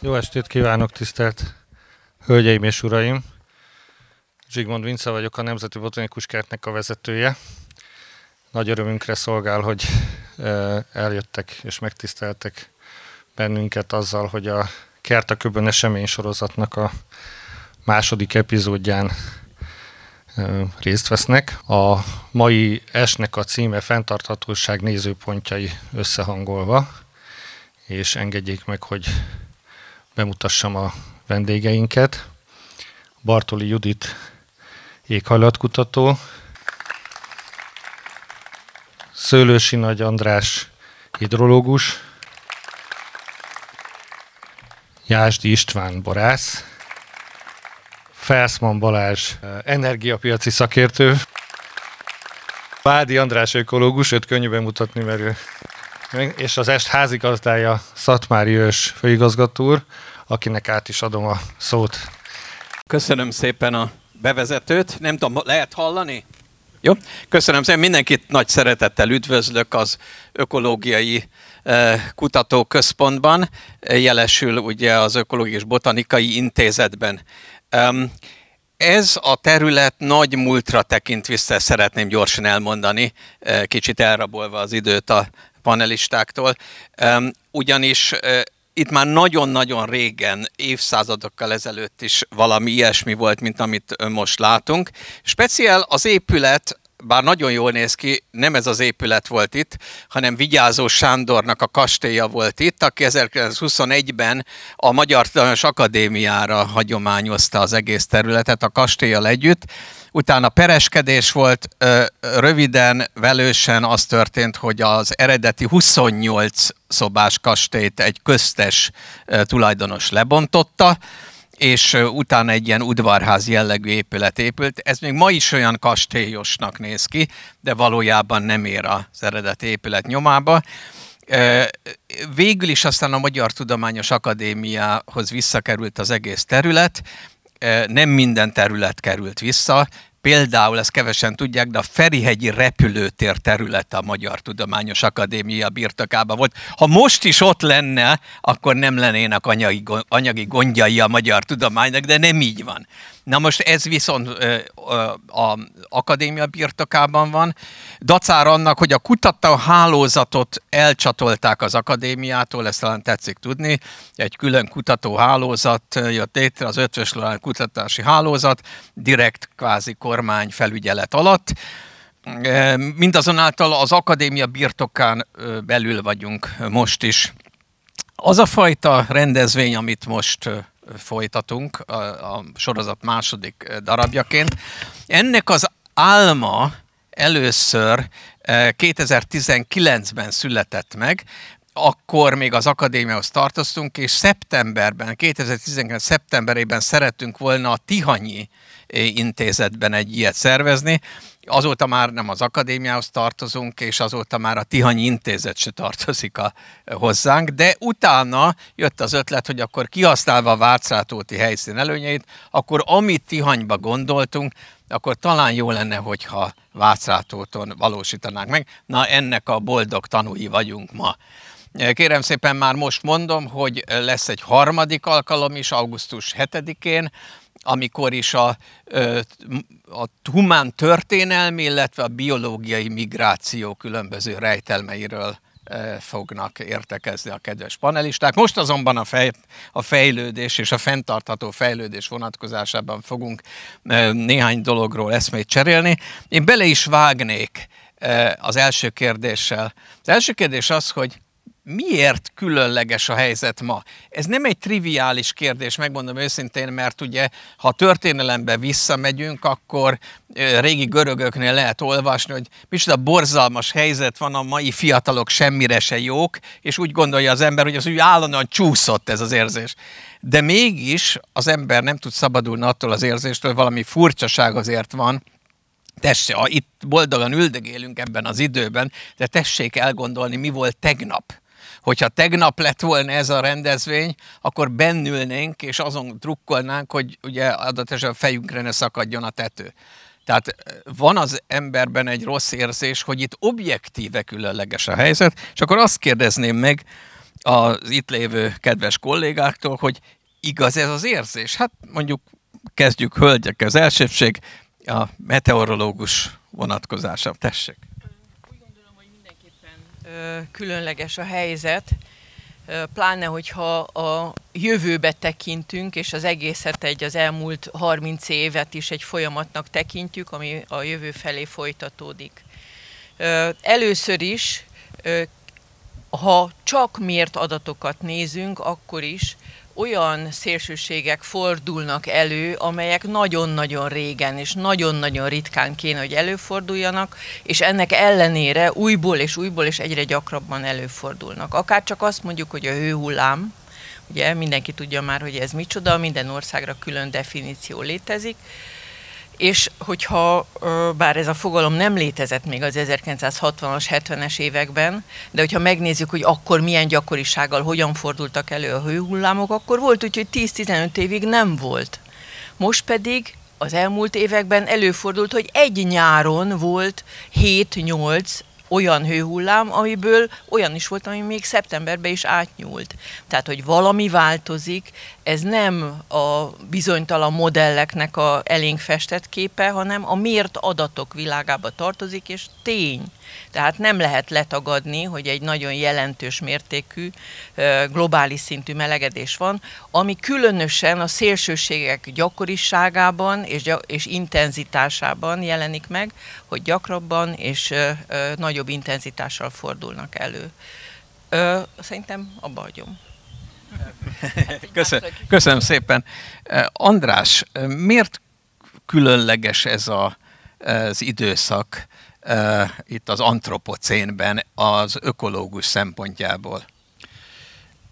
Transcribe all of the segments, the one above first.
Jó estét kívánok, tisztelt Hölgyeim és Uraim! Zsigmond Vince vagyok, a Nemzeti Botanikus Kertnek a vezetője. Nagy örömünkre szolgál, hogy eljöttek és megtiszteltek bennünket azzal, hogy a Kert a Köbön esemény sorozatnak a második epizódján részt vesznek. A mai esnek a címe Fentarthatóság nézőpontjai összehangolva, és engedjék meg, hogy bemutassam a vendégeinket. Bartoli Judit éghajlatkutató, Szőlősi Nagy András hidrológus, Jásdi István borász, Felszman Balázs energiapiaci szakértő, Vádi András ökológus, őt könnyű bemutatni, mert és az est házigazdája Szatmári Ős főigazgató úr, akinek át is adom a szót. Köszönöm szépen a bevezetőt. Nem tudom, lehet hallani? Jó, köszönöm szépen. Mindenkit nagy szeretettel üdvözlök az Ökológiai eh, Kutatóközpontban, jelesül ugye az Ökológiai és Botanikai Intézetben. Ez a terület nagy múltra tekint vissza, szeretném gyorsan elmondani, eh, kicsit elrabolva az időt a panelistáktól, ugyanis itt már nagyon-nagyon régen, évszázadokkal ezelőtt is valami ilyesmi volt, mint amit most látunk. Speciál az épület, bár nagyon jól néz ki, nem ez az épület volt itt, hanem Vigyázó Sándornak a kastélya volt itt, aki 1921-ben a Magyar Tudományos Akadémiára hagyományozta az egész területet a kastélyal együtt, Utána pereskedés volt, röviden, velősen az történt, hogy az eredeti 28 szobás kastélyt egy köztes tulajdonos lebontotta, és utána egy ilyen udvarház jellegű épület épült. Ez még ma is olyan kastélyosnak néz ki, de valójában nem ér az eredeti épület nyomába. Végül is aztán a Magyar Tudományos Akadémiához visszakerült az egész terület, nem minden terület került vissza, Például, ezt kevesen tudják, de a Ferihegyi repülőtér területe a Magyar Tudományos Akadémia birtokában volt. Ha most is ott lenne, akkor nem lennének anyagi, anyagi gondjai a magyar tudománynak, de nem így van. Na most ez viszont az akadémia birtokában van. Dacár annak, hogy a kutató hálózatot elcsatolták az akadémiától, ezt talán tetszik tudni. Egy külön kutató hálózat jött létre, az ötvös kutatási hálózat, direkt kvázi kormány felügyelet alatt. Mindazonáltal az akadémia birtokán belül vagyunk most is. Az a fajta rendezvény, amit most folytatunk a, a sorozat második darabjaként. Ennek az álma először 2019-ben született meg, akkor még az akadémiához tartoztunk, és szeptemberben, 2019. szeptemberében szerettünk volna a Tihanyi intézetben egy ilyet szervezni, azóta már nem az akadémiához tartozunk, és azóta már a Tihanyi Intézet se tartozik a, hozzánk, de utána jött az ötlet, hogy akkor kihasználva a Vácrátóti helyszín előnyeit, akkor amit Tihanyba gondoltunk, akkor talán jó lenne, hogyha Vácrátóton valósítanánk meg. Na ennek a boldog tanúi vagyunk ma. Kérem szépen már most mondom, hogy lesz egy harmadik alkalom is, augusztus 7-én, amikor is a, a humán történelmi, illetve a biológiai migráció különböző rejtelmeiről fognak értekezni a kedves panelisták. Most azonban a, fej, a fejlődés és a fenntartható fejlődés vonatkozásában fogunk néhány dologról eszmét cserélni. Én bele is vágnék az első kérdéssel. Az első kérdés az, hogy miért különleges a helyzet ma? Ez nem egy triviális kérdés, megmondom őszintén, mert ugye, ha történelembe visszamegyünk, akkor régi görögöknél lehet olvasni, hogy micsoda borzalmas helyzet van, a mai fiatalok semmire se jók, és úgy gondolja az ember, hogy az úgy állandóan csúszott ez az érzés. De mégis az ember nem tud szabadulni attól az érzéstől, valami furcsaság azért van, Tessék, itt boldogan üldögélünk ebben az időben, de tessék elgondolni, mi volt tegnap Hogyha tegnap lett volna ez a rendezvény, akkor bennülnénk, és azon drukkolnánk, hogy ugye adott esetben a fejünkre ne szakadjon a tető. Tehát van az emberben egy rossz érzés, hogy itt objektíve különleges a helyzet, és akkor azt kérdezném meg az itt lévő kedves kollégáktól, hogy igaz ez az érzés? Hát mondjuk kezdjük hölgyek az elsőbség, a meteorológus vonatkozása. Tessék. Úgy gondolom, hogy mindenképpen különleges a helyzet, pláne hogyha a jövőbe tekintünk, és az egészet egy az elmúlt 30 évet is egy folyamatnak tekintjük, ami a jövő felé folytatódik. Először is, ha csak mért adatokat nézünk, akkor is olyan szélsőségek fordulnak elő, amelyek nagyon-nagyon régen és nagyon-nagyon ritkán kéne, hogy előforduljanak, és ennek ellenére újból és újból és egyre gyakrabban előfordulnak. Akár csak azt mondjuk, hogy a hőhullám, ugye mindenki tudja már, hogy ez micsoda, minden országra külön definíció létezik, és hogyha, bár ez a fogalom nem létezett még az 1960-as, 70-es években, de hogyha megnézzük, hogy akkor milyen gyakorisággal hogyan fordultak elő a hőhullámok, akkor volt úgy, hogy 10-15 évig nem volt. Most pedig az elmúlt években előfordult, hogy egy nyáron volt 7-8 olyan hőhullám, amiből olyan is volt, ami még szeptemberben is átnyúlt. Tehát, hogy valami változik, ez nem a bizonytalan modelleknek a elénk festett képe, hanem a mért adatok világába tartozik, és tény. Tehát nem lehet letagadni, hogy egy nagyon jelentős mértékű globális szintű melegedés van, ami különösen a szélsőségek gyakoriságában és, és intenzitásában jelenik meg, hogy gyakrabban és nagyobb intenzitással fordulnak elő. Szerintem abba hagyom. Köszönöm, köszönöm szépen. András, miért különleges ez a, az időszak itt az antropocénben az ökológus szempontjából?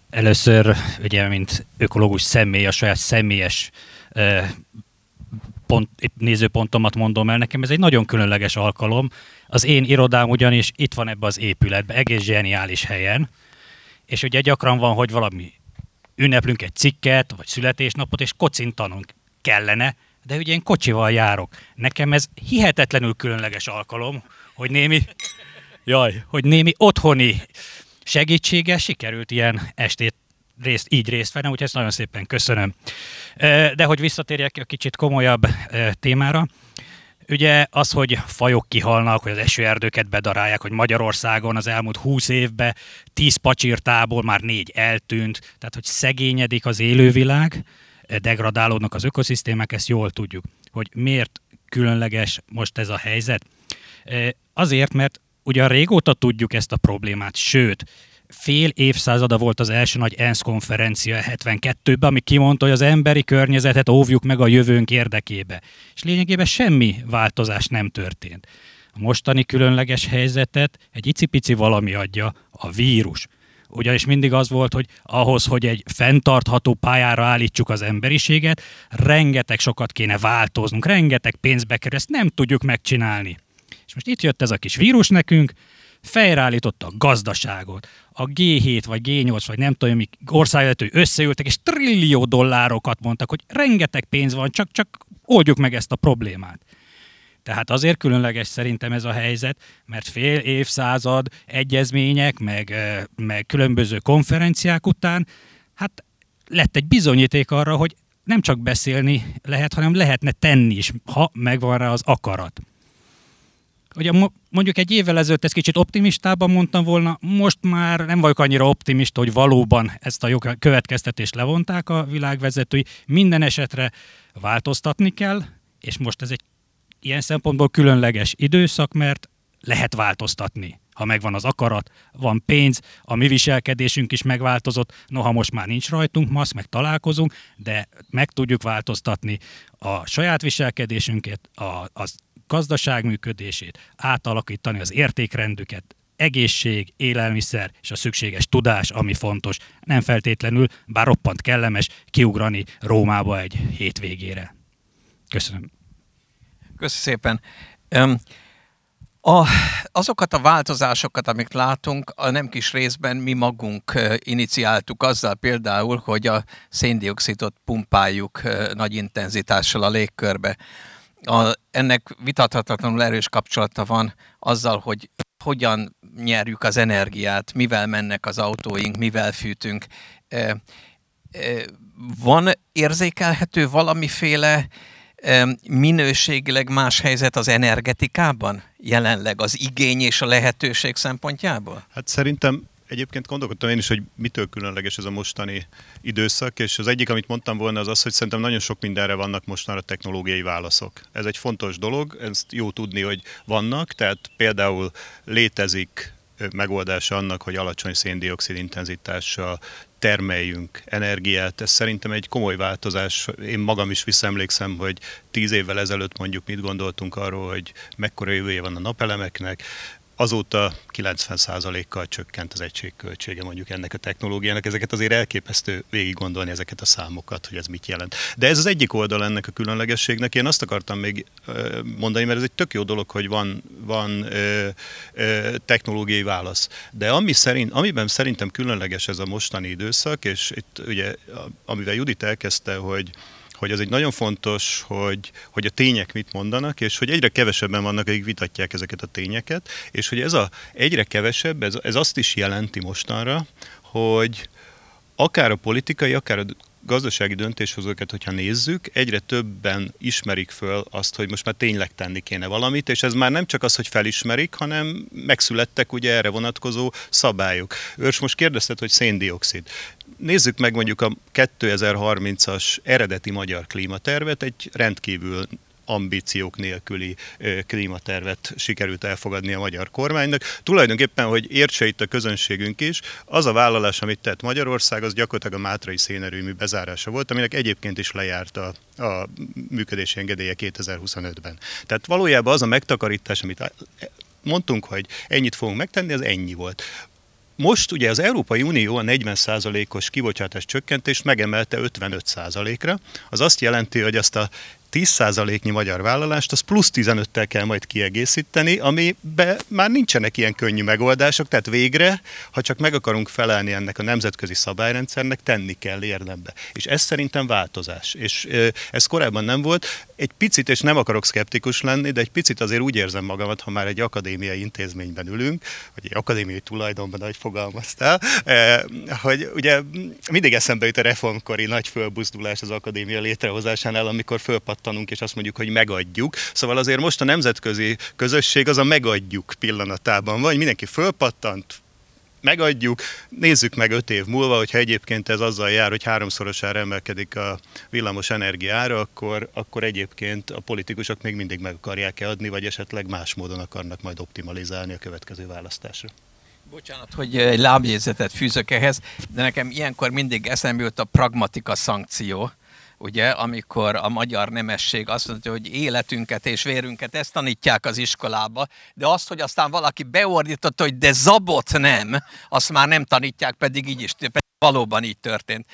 Először, ugye, mint ökológus személy, a saját személyes uh, pont, nézőpontomat mondom el, nekem ez egy nagyon különleges alkalom. Az én irodám ugyanis itt van ebbe az épületbe, egész zseniális helyen, és ugye gyakran van, hogy valami ünneplünk egy cikket, vagy születésnapot, és kocintanunk kellene, de ugye én kocsival járok. Nekem ez hihetetlenül különleges alkalom, hogy némi, jaj, hogy némi otthoni segítsége sikerült ilyen estét részt, így részt venni, úgyhogy ezt nagyon szépen köszönöm. De hogy visszatérjek a kicsit komolyabb témára, Ugye az, hogy fajok kihalnak, hogy az esőerdőket bedarálják, hogy Magyarországon az elmúlt 20 évben 10 pacsirtából már négy eltűnt, tehát hogy szegényedik az élővilág, degradálódnak az ökoszisztémák, ezt jól tudjuk. Hogy miért különleges most ez a helyzet? Azért, mert ugye régóta tudjuk ezt a problémát, sőt, fél évszázada volt az első nagy ENSZ konferencia 72-ben, ami kimondta, hogy az emberi környezetet óvjuk meg a jövőnk érdekébe. És lényegében semmi változás nem történt. A mostani különleges helyzetet egy icipici valami adja, a vírus. Ugyanis mindig az volt, hogy ahhoz, hogy egy fenntartható pályára állítsuk az emberiséget, rengeteg sokat kéne változnunk, rengeteg pénzbe kerül, ezt nem tudjuk megcsinálni. És most itt jött ez a kis vírus nekünk, fejreállította a gazdaságot, a G7 vagy G8 vagy nem tudom, mik országvezetői összeültek, és trillió dollárokat mondtak, hogy rengeteg pénz van, csak, csak oldjuk meg ezt a problémát. Tehát azért különleges szerintem ez a helyzet, mert fél évszázad egyezmények, meg, meg különböző konferenciák után, hát lett egy bizonyíték arra, hogy nem csak beszélni lehet, hanem lehetne tenni is, ha megvan rá az akarat. Ugye mondjuk egy évvel ezelőtt ezt kicsit optimistában mondtam volna, most már nem vagyok annyira optimista, hogy valóban ezt a következtetést levonták a világvezetői. Minden esetre változtatni kell, és most ez egy ilyen szempontból különleges időszak, mert lehet változtatni. Ha megvan az akarat, van pénz, a mi viselkedésünk is megváltozott, noha most már nincs rajtunk maszk, meg találkozunk, de meg tudjuk változtatni a saját viselkedésünket, a, az gazdaság működését, átalakítani az értékrendüket, egészség, élelmiszer és a szükséges tudás, ami fontos. Nem feltétlenül, bár roppant kellemes kiugrani Rómába egy hétvégére. Köszönöm. Köszönöm szépen. Um, a, azokat a változásokat, amit látunk, a nem kis részben mi magunk iniciáltuk azzal például, hogy a széndiokszidot pumpáljuk nagy intenzitással a légkörbe a, ennek vitathatatlanul erős kapcsolata van azzal, hogy hogyan nyerjük az energiát, mivel mennek az autóink, mivel fűtünk. Van érzékelhető valamiféle minőségileg más helyzet az energetikában jelenleg az igény és a lehetőség szempontjából? Hát szerintem Egyébként gondolkodtam én is, hogy mitől különleges ez a mostani időszak, és az egyik, amit mondtam volna, az az, hogy szerintem nagyon sok mindenre vannak mostanra technológiai válaszok. Ez egy fontos dolog, ezt jó tudni, hogy vannak, tehát például létezik megoldása annak, hogy alacsony széndiokszid intenzitással termeljünk energiát. Ez szerintem egy komoly változás. Én magam is visszaemlékszem, hogy tíz évvel ezelőtt mondjuk mit gondoltunk arról, hogy mekkora jövője van a napelemeknek, Azóta 90%-kal csökkent az egységköltsége mondjuk ennek a technológiának. Ezeket azért elképesztő végig gondolni ezeket a számokat, hogy ez mit jelent. De ez az egyik oldal ennek a különlegességnek. Én azt akartam még mondani, mert ez egy tök jó dolog, hogy van, van ö, ö, technológiai válasz. De ami szerint, amiben szerintem különleges ez a mostani időszak, és itt ugye, amivel Judit elkezdte, hogy hogy az egy nagyon fontos, hogy, hogy a tények mit mondanak, és hogy egyre kevesebben vannak, akik vitatják ezeket a tényeket, és hogy ez a egyre kevesebb, ez, ez azt is jelenti mostanra, hogy akár a politikai, akár a gazdasági döntéshozókat, hogyha nézzük, egyre többen ismerik föl azt, hogy most már tényleg tenni kéne valamit, és ez már nem csak az, hogy felismerik, hanem megszülettek ugye erre vonatkozó szabályok. Őrs most kérdezted, hogy széndiokszid nézzük meg mondjuk a 2030-as eredeti magyar klímatervet, egy rendkívül ambíciók nélküli klímatervet sikerült elfogadni a magyar kormánynak. Tulajdonképpen, hogy értse itt a közönségünk is, az a vállalás, amit tett Magyarország, az gyakorlatilag a Mátrai szénerőmű bezárása volt, aminek egyébként is lejárt a, a működési engedélye 2025-ben. Tehát valójában az a megtakarítás, amit mondtunk, hogy ennyit fogunk megtenni, az ennyi volt. Most ugye az Európai Unió a 40%-os kibocsátás csökkentést megemelte 55%-ra. Az azt jelenti, hogy azt a 10%-nyi magyar vállalást, az plusz 15-tel kell majd kiegészíteni, amiben már nincsenek ilyen könnyű megoldások, tehát végre, ha csak meg akarunk felelni ennek a nemzetközi szabályrendszernek, tenni kell érdembe. És ez szerintem változás. És ez korábban nem volt. Egy picit, és nem akarok szkeptikus lenni, de egy picit azért úgy érzem magamat, ha már egy akadémiai intézményben ülünk, vagy egy akadémiai tulajdonban, ahogy fogalmaztál, hogy ugye mindig eszembe jut a reformkori nagy fölbuzdulás az akadémia létrehozásánál, amikor fölpat pattanunk, és azt mondjuk, hogy megadjuk. Szóval azért most a nemzetközi közösség az a megadjuk pillanatában van, mindenki fölpattant, megadjuk, nézzük meg öt év múlva, hogyha egyébként ez azzal jár, hogy háromszorosára emelkedik a villamos energiára, akkor, akkor egyébként a politikusok még mindig meg akarják-e adni, vagy esetleg más módon akarnak majd optimalizálni a következő választásra. Bocsánat, hogy egy lábjegyzetet fűzök ehhez, de nekem ilyenkor mindig eszembe jut a pragmatika szankció, ugye, amikor a magyar nemesség azt mondja, hogy életünket és vérünket ezt tanítják az iskolába, de azt, hogy aztán valaki beordította, hogy de zabot nem, azt már nem tanítják, pedig így is, pedig valóban így történt.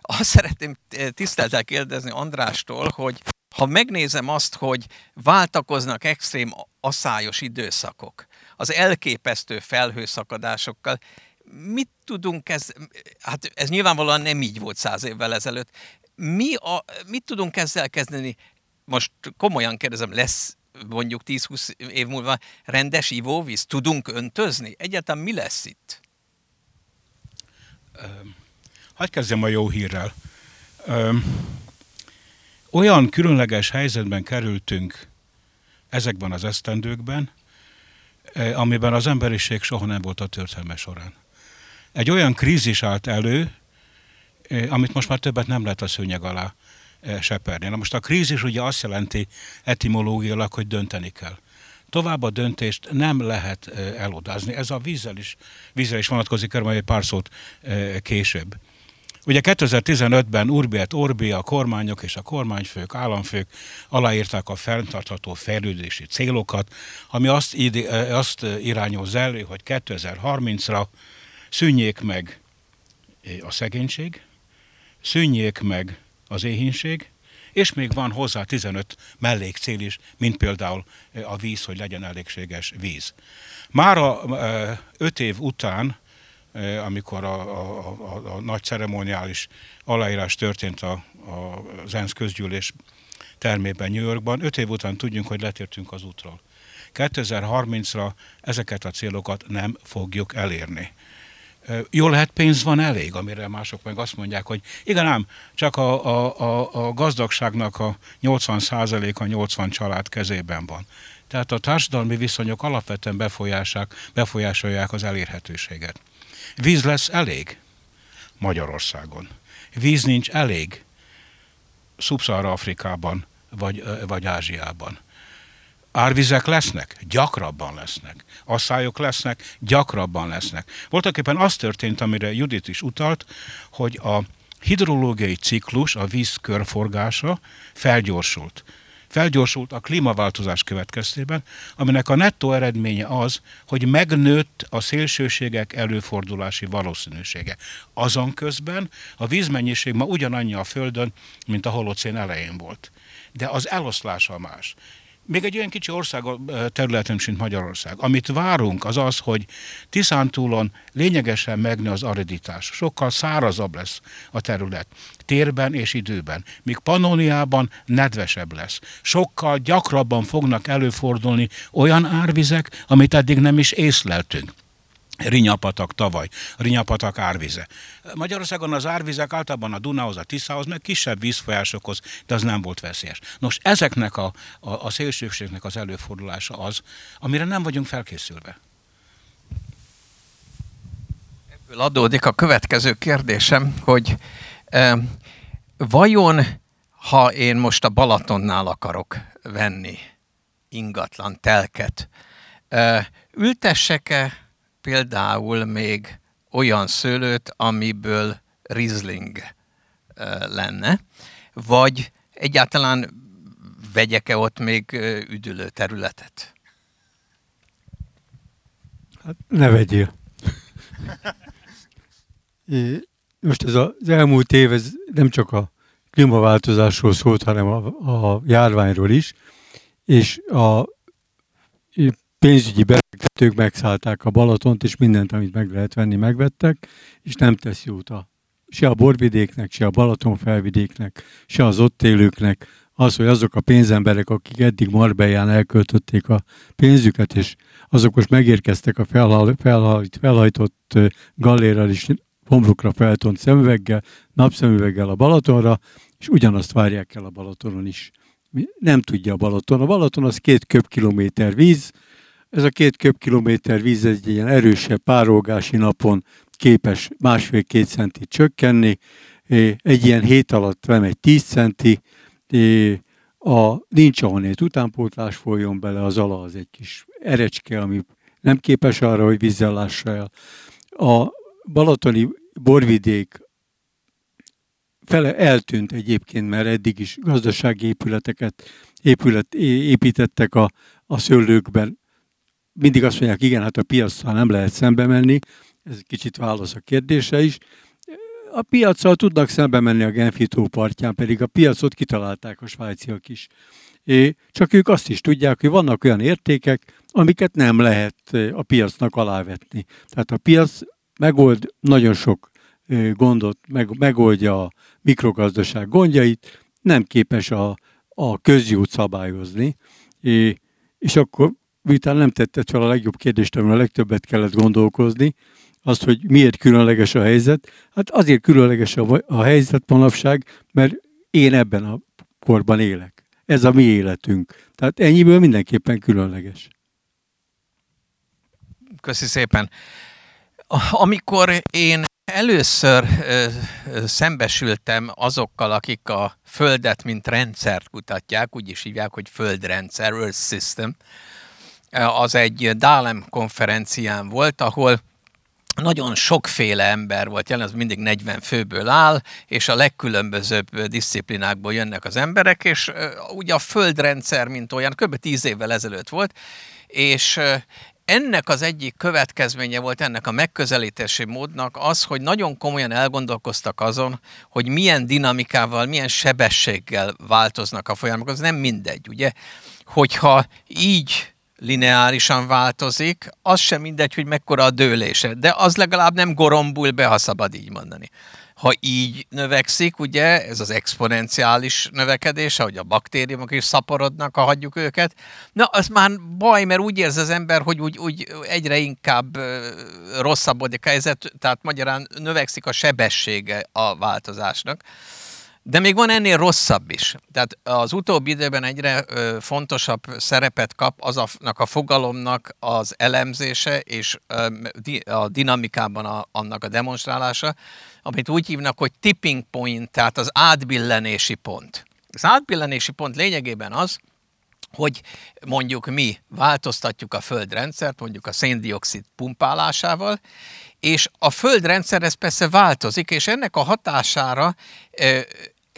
Azt szeretném tiszteltel kérdezni Andrástól, hogy ha megnézem azt, hogy váltakoznak extrém asszályos időszakok, az elképesztő felhőszakadásokkal, mit tudunk ez, hát ez nyilvánvalóan nem így volt száz évvel ezelőtt, mi a, mit tudunk ezzel kezdeni? Most komolyan kérdezem, lesz mondjuk 10-20 év múlva rendes ivóvíz? Tudunk öntözni? Egyáltalán mi lesz itt? Hadd kezdjem a jó hírrel. Olyan különleges helyzetben kerültünk ezekben az esztendőkben, amiben az emberiség soha nem volt a történelme során. Egy olyan krízis állt elő, amit most már többet nem lehet a szőnyeg alá seperni. Na most a krízis ugye azt jelenti etimológiailag, hogy dönteni kell. Tovább a döntést nem lehet elodázni. Ez a vízzel is, vízzel is vonatkozik, erről egy pár szót később. Ugye 2015-ben Urbiet Orbi, a kormányok és a kormányfők, államfők aláírták a fenntartható fejlődési célokat, ami azt, azt irányoz elő, hogy 2030-ra szűnjék meg a szegénység, szűnjék meg az éhínség, és még van hozzá 15 mellékcél is, mint például a víz, hogy legyen elégséges víz. Már a 5 év után, amikor a, a, a, a nagy ceremoniális aláírás történt a, a, az ENSZ közgyűlés termében New Yorkban, 5 év után tudjunk, hogy letértünk az útról. 2030-ra ezeket a célokat nem fogjuk elérni. Jó lehet, pénz van elég, amire mások meg azt mondják, hogy igen ám, csak a, a, a, a gazdagságnak a 80%-a 80 család kezében van. Tehát a társadalmi viszonyok alapvetően befolyásolják az elérhetőséget. Víz lesz elég Magyarországon. Víz nincs elég Szubszahara Afrikában vagy, vagy Ázsiában. Árvizek lesznek? Gyakrabban lesznek. Asszályok lesznek? Gyakrabban lesznek. Voltak éppen az történt, amire Judit is utalt, hogy a hidrológiai ciklus, a víz körforgása felgyorsult felgyorsult a klímaváltozás következtében, aminek a nettó eredménye az, hogy megnőtt a szélsőségek előfordulási valószínűsége. Azon közben a vízmennyiség ma ugyanannyi a Földön, mint a holocén elején volt. De az eloszlása más még egy olyan kicsi ország területen, mint Magyarország. Amit várunk, az az, hogy Tiszántúlon lényegesen megnő az ariditás. Sokkal szárazabb lesz a terület térben és időben, míg Pannoniában nedvesebb lesz. Sokkal gyakrabban fognak előfordulni olyan árvizek, amit eddig nem is észleltünk. Rinyapatak tavaly, Rinyapatak árvize. Magyarországon az árvizek általában a Dunához, a Tiszához, meg kisebb vízfolyásokhoz, de az nem volt veszélyes. Nos, ezeknek a, a, a szélsőségnek az előfordulása az, amire nem vagyunk felkészülve. Ebből adódik a következő kérdésem, hogy e, vajon, ha én most a Balatonnál akarok venni ingatlan telket, e, ültessek-e például még olyan szőlőt, amiből Riesling lenne, vagy egyáltalán vegyek-e ott még üdülő területet? Hát ne vegyél. Most ez az elmúlt év ez nem csak a klímaváltozásról szólt, hanem a, a járványról is, és a pénzügyi befektetők megszállták a Balatont, és mindent, amit meg lehet venni, megvettek, és nem tesz jót a, se a borvidéknek, se a Balaton felvidéknek, se az ott élőknek, az, hogy azok a pénzemberek, akik eddig Marbellán elköltötték a pénzüket, és azok most megérkeztek a felhajt, felhajtott gallérral is homlokra feltont szemüveggel, napszemüveggel a Balatonra, és ugyanazt várják el a Balatonon is. Nem tudja a Balaton. A Balaton az két köbkilométer víz, ez a két köbkilométer víz egy ilyen erősebb párolgási napon képes másfél-két centi csökkenni, egy ilyen hét alatt lemegy 10 centi, a, nincs ahonnét utánpótlás folyjon bele, az ala az egy kis erecske, ami nem képes arra, hogy vízzel lássa el. A balatoni borvidék fele eltűnt egyébként, mert eddig is gazdasági épületeket épület, építettek a, a szőlőkben, mindig azt mondják, igen, hát a piacsal nem lehet szembe menni, ez egy kicsit válasz a kérdése is. A piacsal tudnak szembe menni a Genfi partján, pedig a piacot kitalálták a svájciak is. Csak ők azt is tudják, hogy vannak olyan értékek, amiket nem lehet a piacnak alávetni. Tehát a piac megold nagyon sok gondot, meg, megoldja a mikrogazdaság gondjait, nem képes a, a közjót szabályozni, és akkor miután nem tetted fel a legjobb kérdést, amiről a legtöbbet kellett gondolkozni, azt, hogy miért különleges a helyzet. Hát azért különleges a, a helyzet manapság, mert én ebben a korban élek. Ez a mi életünk. Tehát ennyiből mindenképpen különleges. Köszi szépen. Amikor én először ö, ö, szembesültem azokkal, akik a Földet, mint rendszert kutatják, úgy is hívják, hogy földrendszer, Earth System, az egy Dálem konferencián volt, ahol nagyon sokféle ember volt jelen, az mindig 40 főből áll, és a legkülönbözőbb disziplinákból jönnek az emberek, és ugye a földrendszer, mint olyan, kb. 10 évvel ezelőtt volt, és ennek az egyik következménye volt ennek a megközelítési módnak az, hogy nagyon komolyan elgondolkoztak azon, hogy milyen dinamikával, milyen sebességgel változnak a folyamatok. Az nem mindegy, ugye? Hogyha így lineárisan változik, az sem mindegy, hogy mekkora a dőlése, de az legalább nem gorombul be, ha szabad így mondani. ha így növekszik, ugye, ez az exponenciális növekedés, ahogy a baktériumok is szaporodnak, ha hagyjuk őket, na, az már baj, mert úgy érzi az ember, hogy úgy, úgy egyre inkább rosszabbodik a helyzet, tehát magyarán növekszik a sebessége a változásnak. De még van ennél rosszabb is. Tehát az utóbbi időben egyre fontosabb szerepet kap aznak a fogalomnak az elemzése és a dinamikában annak a demonstrálása, amit úgy hívnak, hogy tipping point, tehát az átbillenési pont. Az átbillenési pont lényegében az, hogy mondjuk mi változtatjuk a földrendszert, mondjuk a széndiokszid pumpálásával, és a földrendszer ez persze változik, és ennek a hatására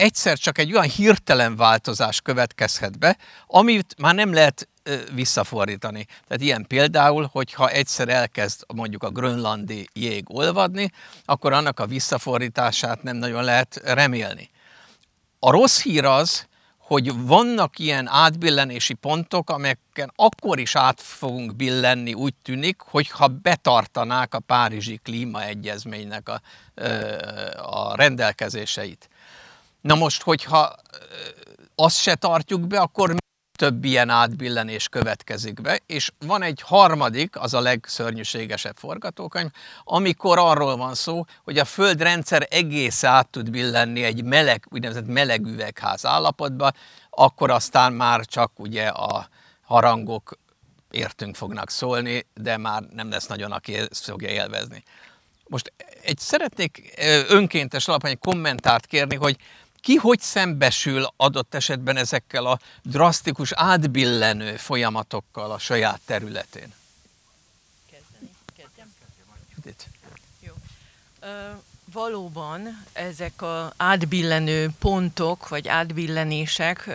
egyszer csak egy olyan hirtelen változás következhet be, amit már nem lehet visszafordítani. Tehát ilyen például, hogyha egyszer elkezd mondjuk a grönlandi jég olvadni, akkor annak a visszafordítását nem nagyon lehet remélni. A rossz hír az, hogy vannak ilyen átbillenési pontok, amelyeken akkor is át fogunk billenni, úgy tűnik, hogyha betartanák a Párizsi Klímaegyezménynek a, a rendelkezéseit. Na most, hogyha azt se tartjuk be, akkor több ilyen átbillenés következik be, és van egy harmadik, az a legszörnyűségesebb forgatókönyv, amikor arról van szó, hogy a földrendszer egész át tud billenni egy meleg, úgynevezett meleg üvegház állapotba, akkor aztán már csak ugye a harangok értünk fognak szólni, de már nem lesz nagyon, aki ezt fogja élvezni. Most egy szeretnék önkéntes alapon egy kommentárt kérni, hogy ki hogy szembesül adott esetben ezekkel a drasztikus átbillenő folyamatokkal a saját területén? Kezdeni? Kezdjem? Judit. Jó. Uh, valóban ezek az átbillenő pontok, vagy átbillenések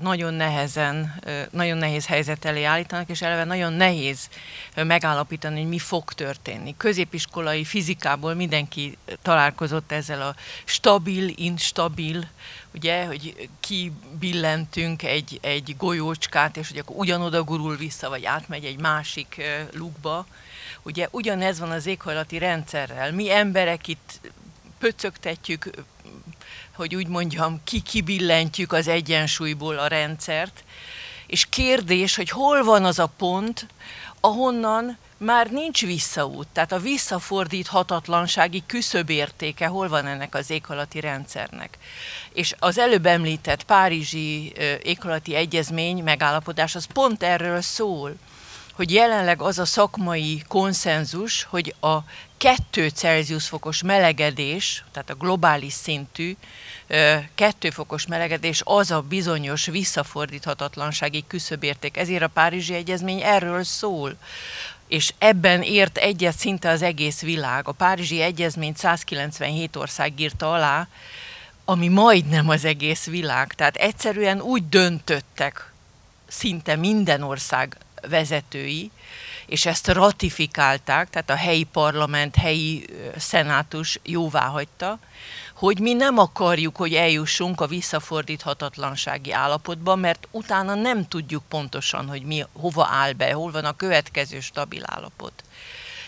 nagyon nehezen, nagyon nehéz helyzet elé állítanak, és eleve nagyon nehéz megállapítani, hogy mi fog történni. Középiskolai fizikából mindenki találkozott ezzel a stabil, instabil, ugye, hogy kibillentünk egy, egy golyócskát, és hogy akkor ugyanoda gurul vissza, vagy átmegy egy másik lukba, Ugye ugyanez van az éghajlati rendszerrel. Mi emberek itt pöcögtetjük, hogy úgy mondjam, ki-kibillentjük az egyensúlyból a rendszert, és kérdés, hogy hol van az a pont, ahonnan már nincs visszaút, tehát a visszafordíthatatlansági küszöbértéke hol van ennek az éghajlati rendszernek. És az előbb említett Párizsi éghajlati egyezmény megállapodás az pont erről szól, hogy jelenleg az a szakmai konszenzus, hogy a 2 Celsius fokos melegedés, tehát a globális szintű 2 fokos melegedés az a bizonyos visszafordíthatatlansági küszöbérték. Ezért a Párizsi Egyezmény erről szól és ebben ért egyet szinte az egész világ. A Párizsi Egyezményt 197 ország írta alá, ami majdnem az egész világ. Tehát egyszerűen úgy döntöttek szinte minden ország vezetői, és ezt ratifikálták, tehát a helyi parlament, helyi szenátus jóvá hagyta, hogy mi nem akarjuk, hogy eljussunk a visszafordíthatatlansági állapotba, mert utána nem tudjuk pontosan, hogy mi hova áll be, hol van a következő stabil állapot.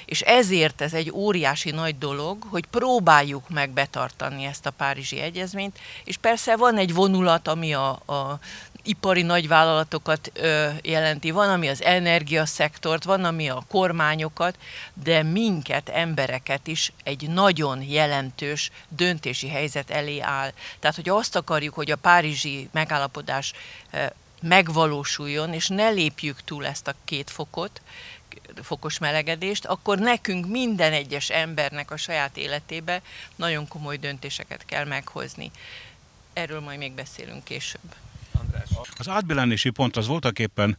És ezért ez egy óriási nagy dolog, hogy próbáljuk meg betartani ezt a Párizsi Egyezményt, és persze van egy vonulat, ami a, a ipari nagyvállalatokat ö, jelenti, van, ami az energiaszektort, van, ami a kormányokat, de minket, embereket is egy nagyon jelentős döntési helyzet elé áll. Tehát, hogy azt akarjuk, hogy a párizsi megállapodás ö, megvalósuljon, és ne lépjük túl ezt a két fokot, fokos melegedést, akkor nekünk minden egyes embernek a saját életébe nagyon komoly döntéseket kell meghozni. Erről majd még beszélünk később. Az átbillenési pont az voltak éppen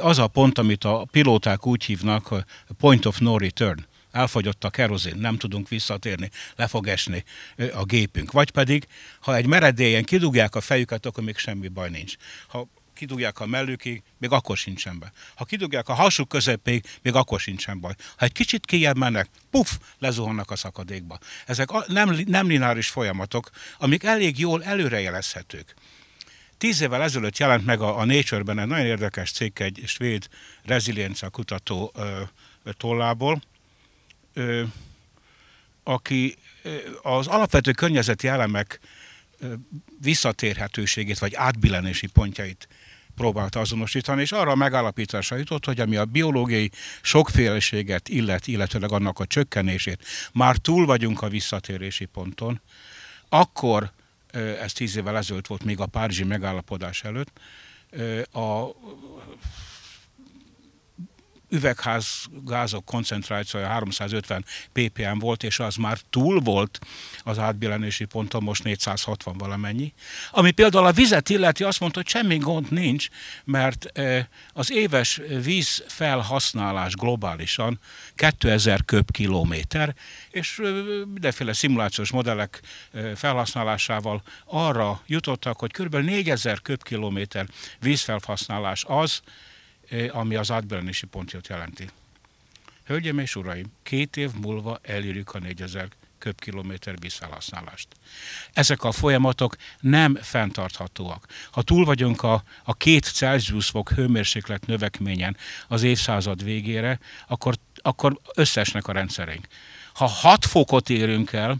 az a pont, amit a pilóták úgy hívnak, point of no return elfogyott a kerozin, nem tudunk visszatérni, le fog esni a gépünk. Vagy pedig, ha egy meredélyen kidugják a fejüket, akkor még semmi baj nincs. Ha kidugják a mellükig, még akkor sincsen be. Ha kidugják a hasuk közepéig, még akkor sincsen baj. Ha egy kicsit kijebb mennek, puf, lezuhannak a szakadékba. Ezek nem, nem lineáris folyamatok, amik elég jól előrejelezhetők. Tíz évvel ezelőtt jelent meg a, a Nature-ben egy nagyon érdekes cikk, egy svéd reziliencia kutató ö, tollából, ö, aki az alapvető környezeti elemek visszatérhetőségét vagy átbillenési pontjait próbálta azonosítani, és arra a megállapításra jutott, hogy ami a biológiai sokféleséget illet, illetőleg annak a csökkenését, már túl vagyunk a visszatérési ponton, akkor, ez tíz évvel ezelőtt volt még a Párizsi megállapodás előtt, a üvegházgázok koncentrációja 350 ppm volt, és az már túl volt az átbillenési ponton, most 460 valamennyi. Ami például a vizet illeti, azt mondta, hogy semmi gond nincs, mert az éves víz felhasználás globálisan 2000 köbkilométer, és mindenféle szimulációs modellek felhasználásával arra jutottak, hogy kb. 4000 köbkilométer vízfelhasználás az, ami az átbelenési pontot jelenti. Hölgyeim és uraim, két év múlva elérjük a 4000 köbkilométer vízfelhasználást. Ezek a folyamatok nem fenntarthatóak. Ha túl vagyunk a, a két Celsius fok hőmérséklet növekményen az évszázad végére, akkor, akkor összesnek a rendszerünk. Ha 6 fokot érünk el,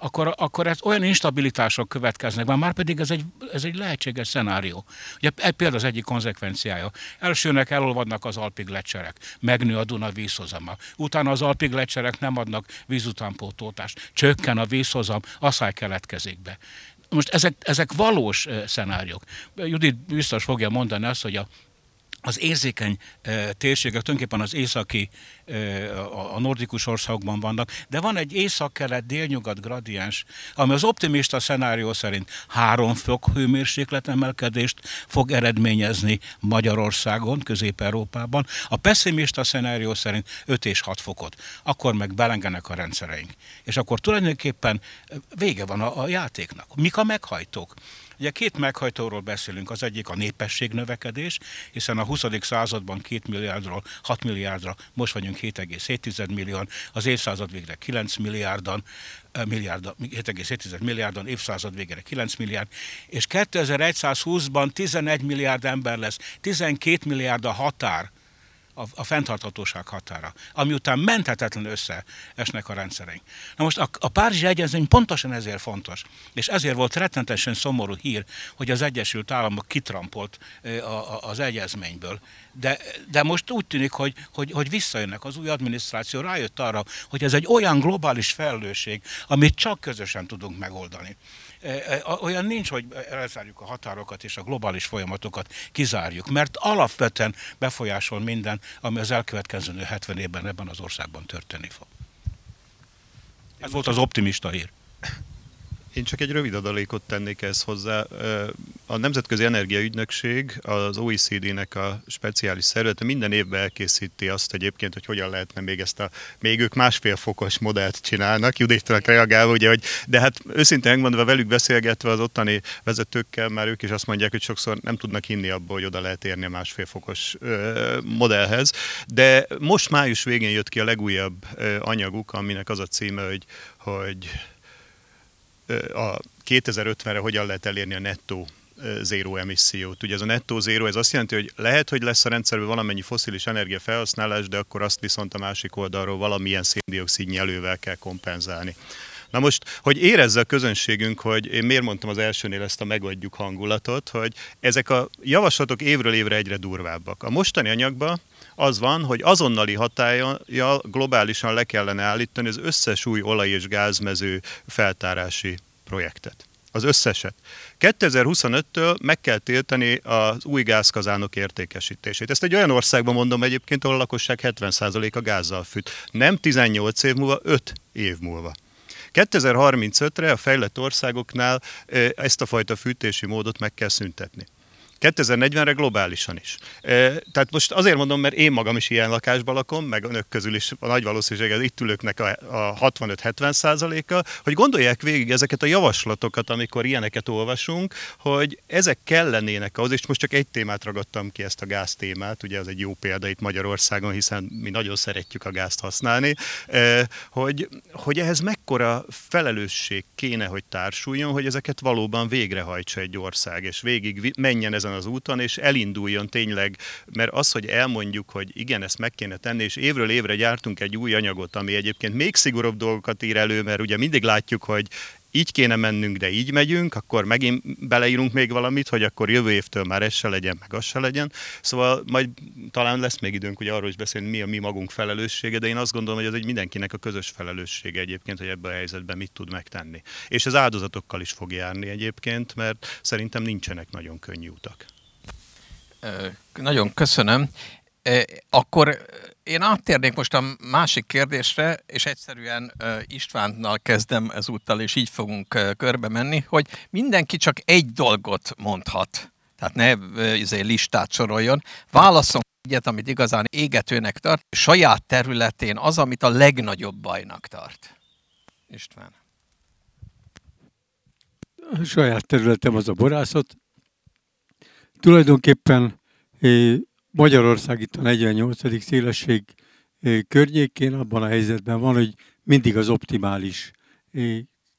akkor, akkor ez olyan instabilitások következnek, már, már pedig ez egy, ez egy lehetséges szenárió. Ugye e, például az egyik konzekvenciája. Elsőnek elolvadnak az alpig lecserek, megnő a Duna vízhozama. Utána az alpig lecserek nem adnak vízutánpótótást, csökken a vízhozam, asszály keletkezik be. Most ezek, ezek valós szenáriók. Judit biztos fogja mondani azt, hogy a az érzékeny e, térségek tulajdonképpen az északi, e, a, a nordikus országokban vannak, de van egy észak-kelet-délnyugat gradiens, ami az optimista szenárió szerint három fok hőmérséklet emelkedést fog eredményezni Magyarországon, Közép-Európában, a pessimista szenárió szerint 5 és 6 fokot. Akkor meg belengenek a rendszereink. És akkor tulajdonképpen vége van a, a játéknak. Mik a meghajtók? Ugye két meghajtóról beszélünk, az egyik a népesség növekedés, hiszen a 20. században 2 milliárdról 6 milliárdra, most vagyunk 7,7 millió, az évszázad végre 9 milliárdan, milliárd, 7,7 milliárdon, évszázad végére 9 milliárd, és 2120-ban 11 milliárd ember lesz, 12 milliárd a határ, a, a fenntarthatóság határa, ami után menthetetlen összeesnek a rendszereink. Na most a, a Párizsi Egyezmény pontosan ezért fontos, és ezért volt rettentesen szomorú hír, hogy az Egyesült Államok kitrampolt a, a, az egyezményből. De, de most úgy tűnik, hogy, hogy, hogy visszajönnek az új adminisztráció, rájött arra, hogy ez egy olyan globális felelősség, amit csak közösen tudunk megoldani. Olyan nincs, hogy elzárjuk a határokat és a globális folyamatokat kizárjuk, mert alapvetően befolyásol minden, ami az elkövetkező 70 évben ebben az országban történni fog. Ez volt az optimista hír. Én csak egy rövid adalékot tennék ezt hozzá. A Nemzetközi Energiaügynökség, az OECD-nek a speciális szervezete minden évben elkészíti azt egyébként, hogy hogyan lehetne még ezt a, még ők másfél fokos modellt csinálnak, Juditnak reagálva, ugye, hogy, de hát őszintén megmondva velük beszélgetve az ottani vezetőkkel, már ők is azt mondják, hogy sokszor nem tudnak hinni abból, hogy oda lehet érni a másfél fokos modellhez. De most május végén jött ki a legújabb anyaguk, aminek az a címe, hogy, hogy a 2050-re hogyan lehet elérni a nettó zéró emissziót. Ugye ez a nettó zéró, ez azt jelenti, hogy lehet, hogy lesz a rendszerben valamennyi foszilis energia felhasználás, de akkor azt viszont a másik oldalról valamilyen széndiokszid nyelővel kell kompenzálni. Na most, hogy érezze a közönségünk, hogy én miért mondtam az elsőnél ezt a megadjuk hangulatot, hogy ezek a javaslatok évről évre egyre durvábbak. A mostani anyagban az van, hogy azonnali hatája globálisan le kellene állítani az összes új olaj- és gázmező feltárási projektet. Az összeset. 2025-től meg kell tiltani az új gázkazánok értékesítését. Ezt egy olyan országban mondom egyébként, ahol a lakosság 70%-a gázzal fűt. Nem 18 év múlva, 5 év múlva. 2035-re a fejlett országoknál ezt a fajta fűtési módot meg kell szüntetni. 2040-re globálisan is. Tehát most azért mondom, mert én magam is ilyen lakásban lakom, meg önök közül is a nagy valószínűséggel itt ülőknek a, 65-70 százaléka, hogy gondolják végig ezeket a javaslatokat, amikor ilyeneket olvasunk, hogy ezek kellenének ahhoz, és most csak egy témát ragadtam ki, ezt a gáz témát, ugye az egy jó példa itt Magyarországon, hiszen mi nagyon szeretjük a gázt használni, hogy, hogy ehhez mekkora felelősség kéne, hogy társuljon, hogy ezeket valóban végrehajtsa egy ország, és végig menjen ezen ezen az úton, és elinduljon tényleg, mert az, hogy elmondjuk, hogy igen, ezt meg kéne tenni, és évről évre gyártunk egy új anyagot, ami egyébként még szigorúbb dolgokat ír elő, mert ugye mindig látjuk, hogy így kéne mennünk, de így megyünk, akkor megint beleírunk még valamit, hogy akkor jövő évtől már ez se legyen, meg az se legyen. Szóval majd talán lesz még időnk ugye arról is beszélni, mi a mi magunk felelőssége, de én azt gondolom, hogy ez egy mindenkinek a közös felelőssége egyébként, hogy ebben a helyzetben mit tud megtenni. És ez áldozatokkal is fog járni egyébként, mert szerintem nincsenek nagyon könnyű utak. Nagyon köszönöm. Akkor én áttérnék most a másik kérdésre, és egyszerűen Istvánnal kezdem ezúttal, és így fogunk körbe menni, hogy mindenki csak egy dolgot mondhat. Tehát ne izé, listát soroljon. Válaszol egyet, amit igazán égetőnek tart, saját területén az, amit a legnagyobb bajnak tart. István. A saját területem az a borászat. Tulajdonképpen Magyarország itt a 48. szélesség környékén abban a helyzetben van, hogy mindig az optimális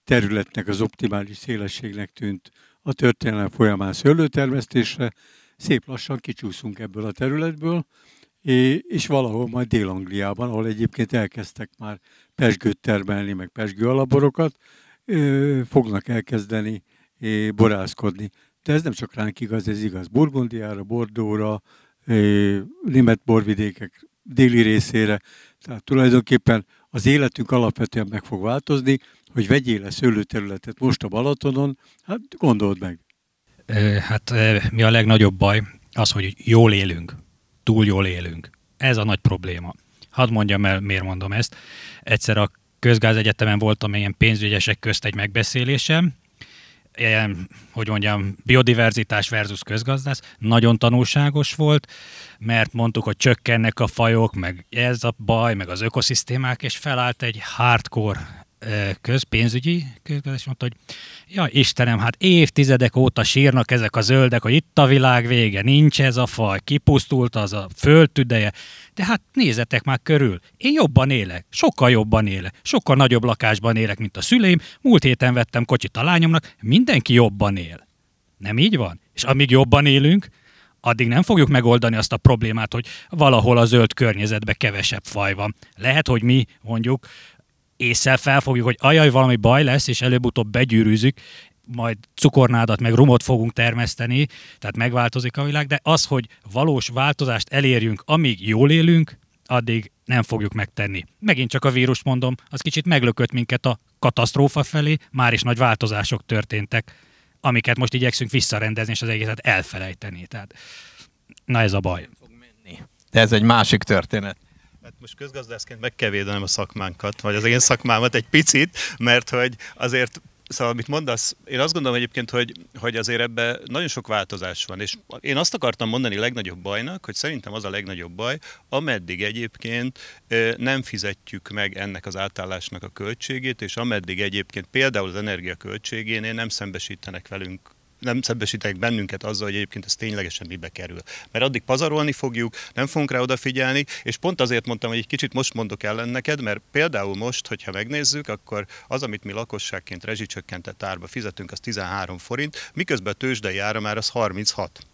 területnek, az optimális szélességnek tűnt a történelem folyamán szőlőtermesztésre. Szép lassan kicsúszunk ebből a területből, és valahol majd Dél-Angliában, ahol egyébként elkezdtek már pesgőt termelni, meg pesgő alaborokat, fognak elkezdeni borászkodni. De ez nem csak ránk igaz, ez igaz Burgundiára, Bordóra, német borvidékek déli részére. Tehát tulajdonképpen az életünk alapvetően meg fog változni, hogy vegyél le szőlőterületet most a Balatonon, hát gondold meg. Hát mi a legnagyobb baj? Az, hogy jól élünk, túl jól élünk. Ez a nagy probléma. Hadd mondjam el, miért mondom ezt. Egyszer a Közgázegyetemen voltam ilyen pénzügyesek közt egy megbeszélésem, hogy mondjam, biodiverzitás versus közgazdász, nagyon tanulságos volt, mert mondtuk, hogy csökkennek a fajok, meg ez a baj, meg az ökoszisztémák, és felállt egy hardcore közpénzügyi és mondta, hogy ja Istenem, hát évtizedek óta sírnak ezek a zöldek, hogy itt a világ vége, nincs ez a faj, kipusztult az a földtüdeje, de hát nézzetek már körül, én jobban élek, sokkal jobban élek, sokkal nagyobb lakásban élek, mint a szüleim, múlt héten vettem kocsit a lányomnak, mindenki jobban él. Nem így van? És amíg jobban élünk, addig nem fogjuk megoldani azt a problémát, hogy valahol a zöld környezetben kevesebb faj van. Lehet, hogy mi mondjuk észsel felfogjuk, hogy ajaj, valami baj lesz, és előbb-utóbb begyűrűzzük, majd cukornádat meg rumot fogunk termeszteni, tehát megváltozik a világ, de az, hogy valós változást elérjünk, amíg jól élünk, addig nem fogjuk megtenni. Megint csak a vírus mondom, az kicsit meglökött minket a katasztrófa felé, már is nagy változások történtek, amiket most igyekszünk visszarendezni, és az egészet elfelejteni. Tehát, na ez a baj. De ez egy másik történet. Hát most közgazdászként meg kell védenem a szakmánkat, vagy az én szakmámat egy picit, mert hogy azért Szóval, amit mondasz, én azt gondolom egyébként, hogy, hogy azért ebben nagyon sok változás van, és én azt akartam mondani legnagyobb bajnak, hogy szerintem az a legnagyobb baj, ameddig egyébként nem fizetjük meg ennek az átállásnak a költségét, és ameddig egyébként például az energia költségénél nem szembesítenek velünk nem szembesítenek bennünket azzal, hogy egyébként ez ténylegesen mibe kerül. Mert addig pazarolni fogjuk, nem fogunk rá odafigyelni, és pont azért mondtam, hogy egy kicsit most mondok ellen neked, mert például most, hogyha megnézzük, akkor az, amit mi lakosságként rezsicsökkentett árba fizetünk, az 13 forint, miközben a tőzsdei ára már az 36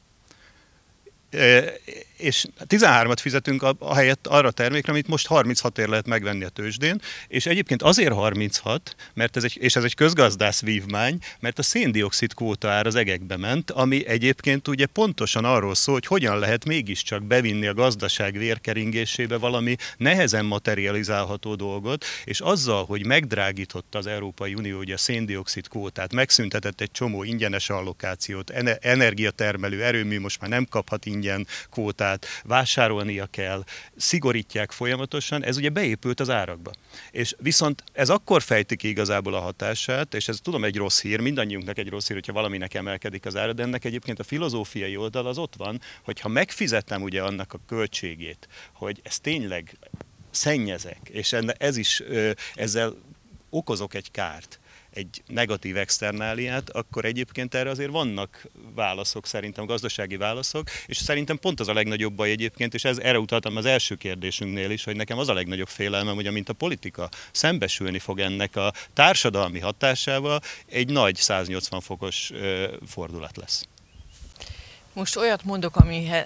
és 13-at fizetünk a, a helyett arra termékre, amit most 36 ér lehet megvenni a tőzsdén, és egyébként azért 36, mert ez egy, és ez egy közgazdász vívmány, mert a széndiokszid kvóta ár az egekbe ment, ami egyébként ugye pontosan arról szól, hogy hogyan lehet mégiscsak bevinni a gazdaság vérkeringésébe valami nehezen materializálható dolgot, és azzal, hogy megdrágította az Európai Unió ugye a széndiokszid kvótát, megszüntetett egy csomó ingyenes allokációt, energiatermelő erőmű most már nem kaphat ingyen kvótát, tehát vásárolnia kell, szigorítják folyamatosan, ez ugye beépült az árakba. És viszont ez akkor fejti ki igazából a hatását, és ez tudom egy rossz hír, mindannyiunknak egy rossz hír, hogyha valaminek emelkedik az ára, de ennek egyébként a filozófiai oldal az ott van, hogy ha megfizetem ugye annak a költségét, hogy ez tényleg szennyezek, és ez is ezzel okozok egy kárt, egy negatív externáliát, akkor egyébként erre azért vannak válaszok szerintem, gazdasági válaszok, és szerintem pont az a legnagyobb baj egyébként, és ez erre utaltam az első kérdésünknél is, hogy nekem az a legnagyobb félelmem, hogy amint a politika szembesülni fog ennek a társadalmi hatásával, egy nagy 180 fokos fordulat lesz. Most olyat mondok,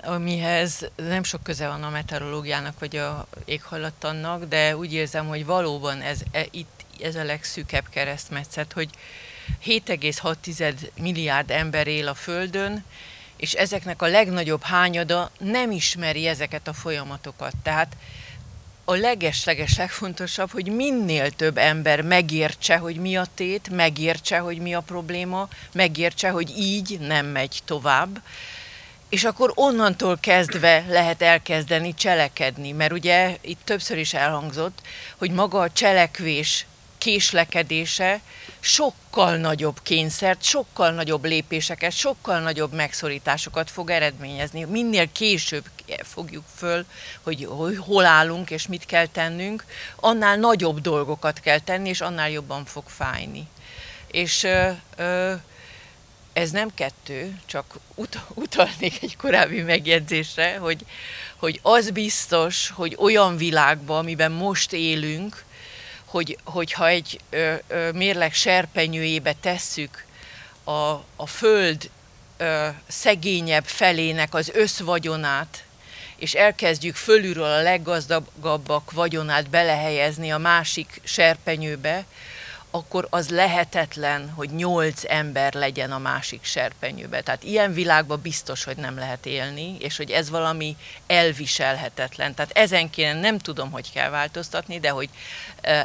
amihez, nem sok köze van a meteorológiának vagy a éghajlattannak, de úgy érzem, hogy valóban ez, e, itt ez a legszűkebb keresztmetszet, hogy 7,6 milliárd ember él a Földön, és ezeknek a legnagyobb hányada nem ismeri ezeket a folyamatokat. Tehát a leges-leges legfontosabb, hogy minél több ember megértse, hogy mi a tét, megértse, hogy mi a probléma, megértse, hogy így nem megy tovább, és akkor onnantól kezdve lehet elkezdeni cselekedni, mert ugye itt többször is elhangzott, hogy maga a cselekvés késlekedése sokkal nagyobb kényszert, sokkal nagyobb lépéseket, sokkal nagyobb megszorításokat fog eredményezni. Minél később fogjuk föl, hogy hol állunk és mit kell tennünk, annál nagyobb dolgokat kell tenni, és annál jobban fog fájni. És ö, ö, ez nem kettő, csak ut- utalnék egy korábbi megjegyzésre, hogy, hogy az biztos, hogy olyan világban, amiben most élünk, hogy, hogyha egy ö, ö, mérleg serpenyőjébe tesszük a, a föld ö, szegényebb felének az összvagyonát, és elkezdjük fölülről a leggazdagabbak vagyonát belehelyezni a másik serpenyőbe, akkor az lehetetlen, hogy nyolc ember legyen a másik serpenyőbe. Tehát ilyen világban biztos, hogy nem lehet élni, és hogy ez valami elviselhetetlen. Tehát ezen kéne nem tudom, hogy kell változtatni, de hogy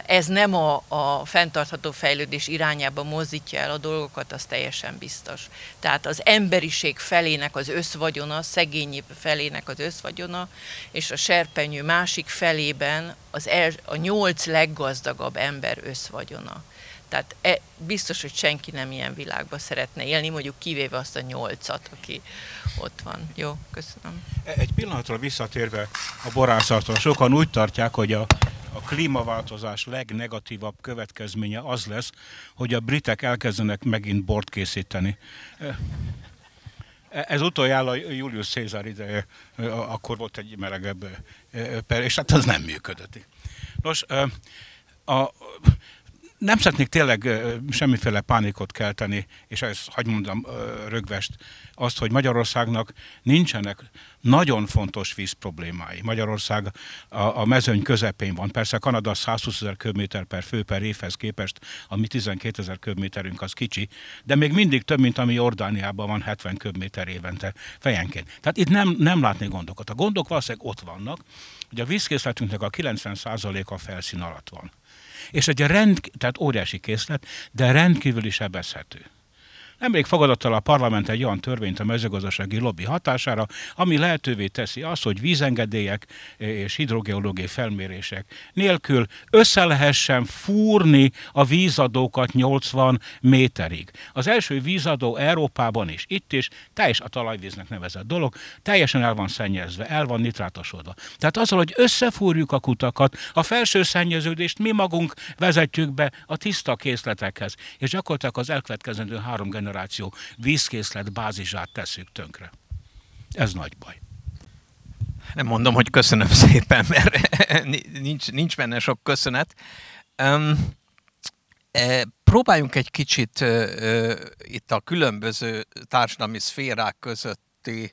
ez nem a, a fenntartható fejlődés irányába mozdítja el a dolgokat, az teljesen biztos. Tehát az emberiség felének az összvagyona, szegény felének az összvagyona, és a serpenyő másik felében az el, a nyolc leggazdagabb ember összvagyona. Tehát e, biztos, hogy senki nem ilyen világban szeretne élni, mondjuk kivéve azt a nyolcat, aki ott van. Jó, köszönöm. Egy pillanatra visszatérve a borászatra, sokan úgy tartják, hogy a, a klímaváltozás legnegatívabb következménye az lesz, hogy a britek elkezdenek megint bort készíteni. E, ez utoljára Julius Caesar ideje, akkor volt egy melegebb per, és hát az nem működött. Nos, a, nem szeretnék tényleg semmiféle pánikot kelteni, és ezt hagyd mondom rögvest, azt, hogy Magyarországnak nincsenek nagyon fontos víz problémái. Magyarország a, a mezőny közepén van. Persze Kanada 120 ezer köbméter per fő per évhez képest, a mi 12 ezer köbméterünk az kicsi, de még mindig több, mint ami Jordániában van 70 köbméter évente fejenként. Tehát itt nem, nem látni gondokat. A gondok valószínűleg ott vannak, hogy a vízkészletünknek a 90%-a felszín alatt van és egy rend, tehát óriási készlet, de rendkívüli sebezhető. Nemrég fogadott el a parlament egy olyan törvényt a mezőgazdasági lobby hatására, ami lehetővé teszi azt, hogy vízengedélyek és hidrogeológiai felmérések nélkül össze lehessen fúrni a vízadókat 80 méterig. Az első vízadó Európában is, itt is, teljes a talajvíznek nevezett dolog, teljesen el van szennyezve, el van nitrátosodva. Tehát azzal, hogy összefúrjuk a kutakat, a felső szennyeződést mi magunk vezetjük be a tiszta készletekhez, és gyakorlatilag az elkövetkezendő három generáció generáció vízkészlet bázisát tesszük tönkre. Ez nagy baj. Nem mondom, hogy köszönöm szépen, mert nincs, nincs benne sok köszönet. Um, e, próbáljunk egy kicsit uh, itt a különböző társadalmi szférák közötti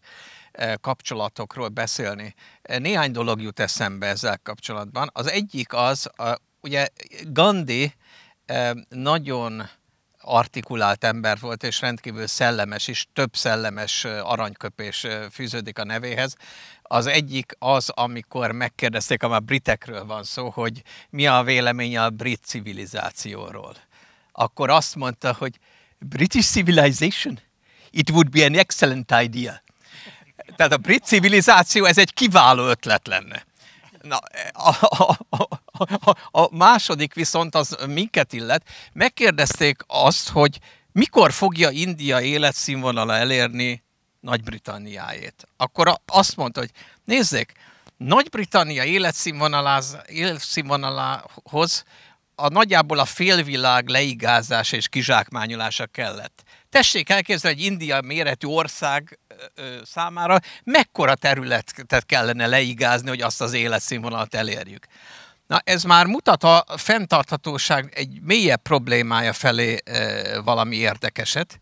uh, kapcsolatokról beszélni. Néhány dolog jut eszembe ezzel kapcsolatban. Az egyik az, uh, ugye Gandhi uh, nagyon artikulált ember volt, és rendkívül szellemes is, több szellemes aranyköpés fűződik a nevéhez. Az egyik az, amikor megkérdezték, a britekről van szó, hogy mi a véleménye a brit civilizációról. Akkor azt mondta, hogy British civilization? It would be an excellent idea. Tehát a brit civilizáció, ez egy kiváló ötlet lenne. Na, a, a, a, a második viszont az minket illet. Megkérdezték azt, hogy mikor fogja India életszínvonala elérni Nagy-Britanniájét. Akkor azt mondta, hogy nézzék, Nagy-Britannia életszínvonalához a nagyjából a félvilág leigázása és kizsákmányolása kellett. Tessék elképzelni, hogy India méretű ország számára mekkora területet kellene leigázni, hogy azt az életszínvonalat elérjük. Na, ez már mutat a fenntarthatóság egy mélyebb problémája felé e, valami érdekeset.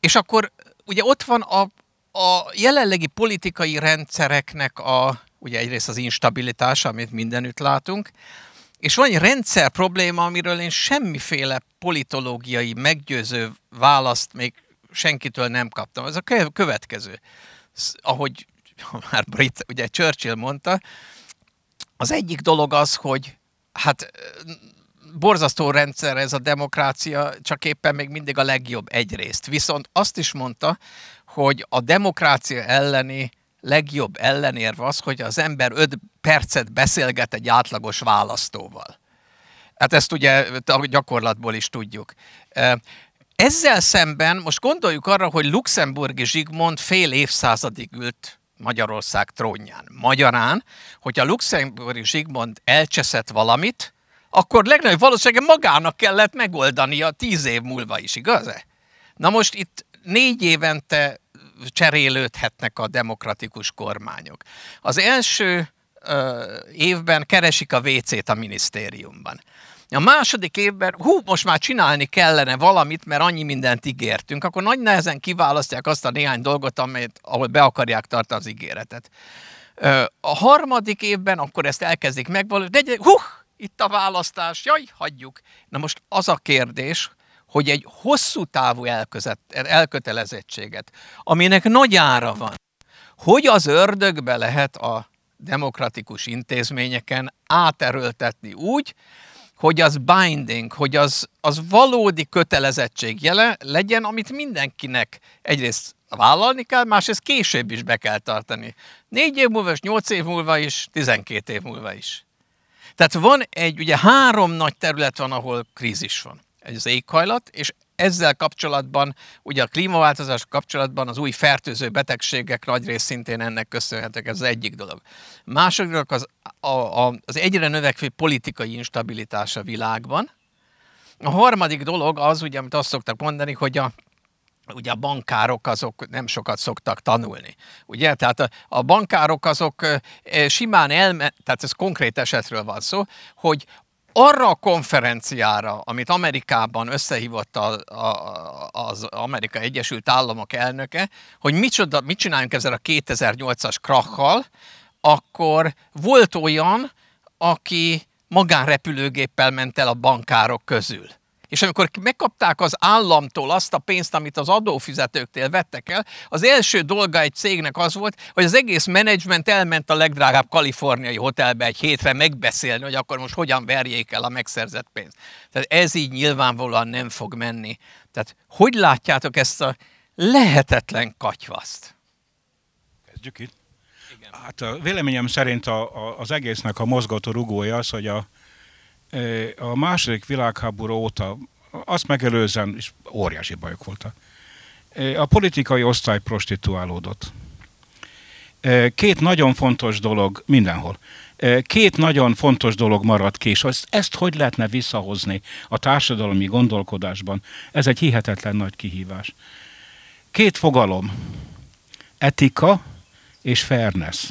És akkor ugye ott van a, a jelenlegi politikai rendszereknek a, ugye egyrészt az instabilitása, amit mindenütt látunk, és van egy rendszer probléma, amiről én semmiféle politológiai meggyőző választ még senkitől nem kaptam. Ez a következő. Ahogy már Brit, ugye Churchill mondta, az egyik dolog az, hogy hát borzasztó rendszer ez a demokrácia, csak éppen még mindig a legjobb egyrészt. Viszont azt is mondta, hogy a demokrácia elleni legjobb ellenérv az, hogy az ember öt percet beszélget egy átlagos választóval. Hát ezt ugye a gyakorlatból is tudjuk. Ezzel szemben most gondoljuk arra, hogy luxemburgi Zsigmond fél évszázadig ült Magyarország trónján. Magyarán, hogy a luxemburgi Zsigmond elcseszett valamit, akkor legnagyobb valószínűleg magának kellett megoldania tíz év múlva is, igaz-e? Na most itt négy évente cserélődhetnek a demokratikus kormányok. Az első évben keresik a WC-t a minisztériumban. A második évben, hú, most már csinálni kellene valamit, mert annyi mindent ígértünk, akkor nagy nehezen kiválasztják azt a néhány dolgot, amit, ahol be akarják tartani az ígéretet. A harmadik évben akkor ezt elkezdik megvalósítani, de hú, itt a választás, jaj, hagyjuk. Na most az a kérdés, hogy egy hosszú távú elkötelezettséget, aminek nagy ára van, hogy az ördögbe lehet a demokratikus intézményeken áterőltetni úgy, hogy az binding, hogy az, az valódi kötelezettség jele legyen, amit mindenkinek egyrészt vállalni kell, másrészt később is be kell tartani. Négy év múlva és nyolc év múlva is, tizenkét év múlva is. Tehát van egy, ugye három nagy terület van, ahol krízis van. Egy az éghajlat, és ezzel kapcsolatban, ugye a klímaváltozás kapcsolatban az új fertőző betegségek nagy rész szintén ennek köszönhetek, ez az egyik dolog. Második az, a, a, az egyre növekvő politikai instabilitás a világban. A harmadik dolog az, ugye, amit azt szoktak mondani, hogy a, ugye a bankárok azok nem sokat szoktak tanulni. Ugye? Tehát a, a bankárok azok simán elme, tehát ez konkrét esetről van szó, hogy arra a konferenciára, amit Amerikában összehívott a, a, az Amerika Egyesült Államok elnöke, hogy micsoda, mit csináljunk ezzel a 2008-as krachal, akkor volt olyan, aki magánrepülőgéppel ment el a bankárok közül. És amikor megkapták az államtól azt a pénzt, amit az adófizetőktől vettek el, az első dolga egy cégnek az volt, hogy az egész menedzsment elment a legdrágább kaliforniai hotelbe egy hétre megbeszélni, hogy akkor most hogyan verjék el a megszerzett pénzt. Tehát ez így nyilvánvalóan nem fog menni. Tehát hogy látjátok ezt a lehetetlen katyvaszt? Kezdjük itt. Igen. Hát a véleményem szerint a, a, az egésznek a mozgató rugója az, hogy a, a második világháború óta, azt megelőzően is óriási bajok voltak. A politikai osztály prostituálódott. Két nagyon fontos dolog mindenhol. Két nagyon fontos dolog maradt ki, és ezt, ezt hogy lehetne visszahozni a társadalmi gondolkodásban? Ez egy hihetetlen nagy kihívás. Két fogalom, etika és fairness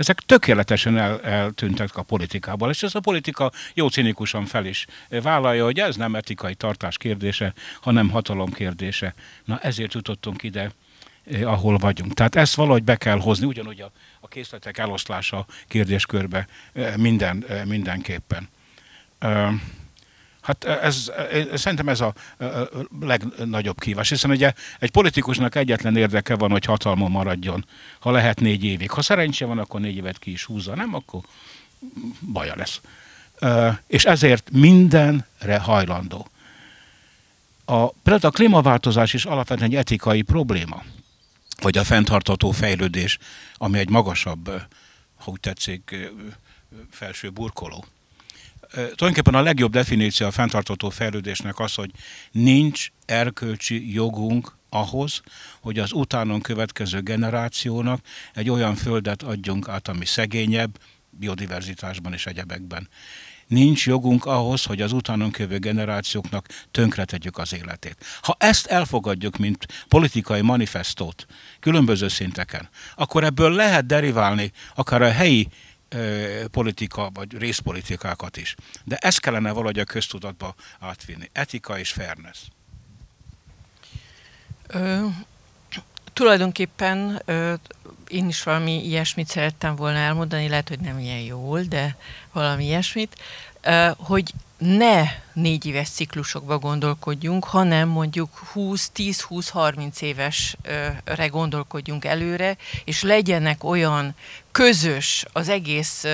ezek tökéletesen el, eltűntek a politikából, és ez a politika jó cinikusan fel is vállalja, hogy ez nem etikai tartás kérdése, hanem hatalom kérdése. Na ezért jutottunk ide, eh, ahol vagyunk. Tehát ezt valahogy be kell hozni, ugyanúgy a, a készletek eloszlása kérdéskörbe eh, minden, eh, mindenképpen. Hát ez, szerintem ez a legnagyobb kívás, hiszen ugye egy politikusnak egyetlen érdeke van, hogy hatalma maradjon, ha lehet négy évig. Ha szerencse van, akkor négy évet ki is húzza, nem, akkor baja lesz. És ezért mindenre hajlandó. A, például a klímaváltozás is alapvetően egy etikai probléma, vagy a fenntartató fejlődés, ami egy magasabb, ha úgy tetszik, felső burkoló tulajdonképpen a legjobb definíció a fenntartató fejlődésnek az, hogy nincs erkölcsi jogunk ahhoz, hogy az utánon következő generációnak egy olyan földet adjunk át, ami szegényebb, biodiverzitásban és egyebekben. Nincs jogunk ahhoz, hogy az utánon kövő generációknak tönkretegyük az életét. Ha ezt elfogadjuk, mint politikai manifestót különböző szinteken, akkor ebből lehet deriválni akár a helyi politika, vagy részpolitikákat is. De ezt kellene valahogy a köztudatba átvinni. Etika és fairness. Ö, Tulajdonképpen én is valami ilyesmit szerettem volna elmondani, lehet, hogy nem ilyen jól, de valami ilyesmit, hogy ne négy éves ciklusokba gondolkodjunk, hanem mondjuk 20-10-20-30 évesre gondolkodjunk előre, és legyenek olyan közös az egész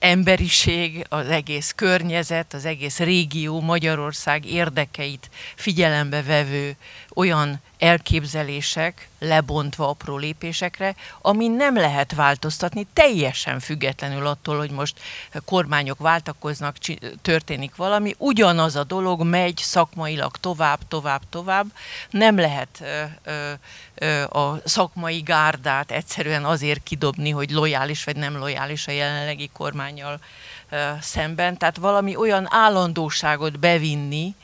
emberiség, az egész környezet, az egész régió, Magyarország érdekeit figyelembe vevő olyan elképzelések, lebontva apró lépésekre, ami nem lehet változtatni, teljesen függetlenül attól, hogy most kormányok váltakoznak, történik valami, ugyanaz a dolog megy szakmailag tovább, tovább, tovább, nem lehet ö, ö, a szakmai gárdát egyszerűen azért kidobni, hogy lojális vagy nem lojális a jelenlegi kormányjal szemben, tehát valami olyan állandóságot bevinni,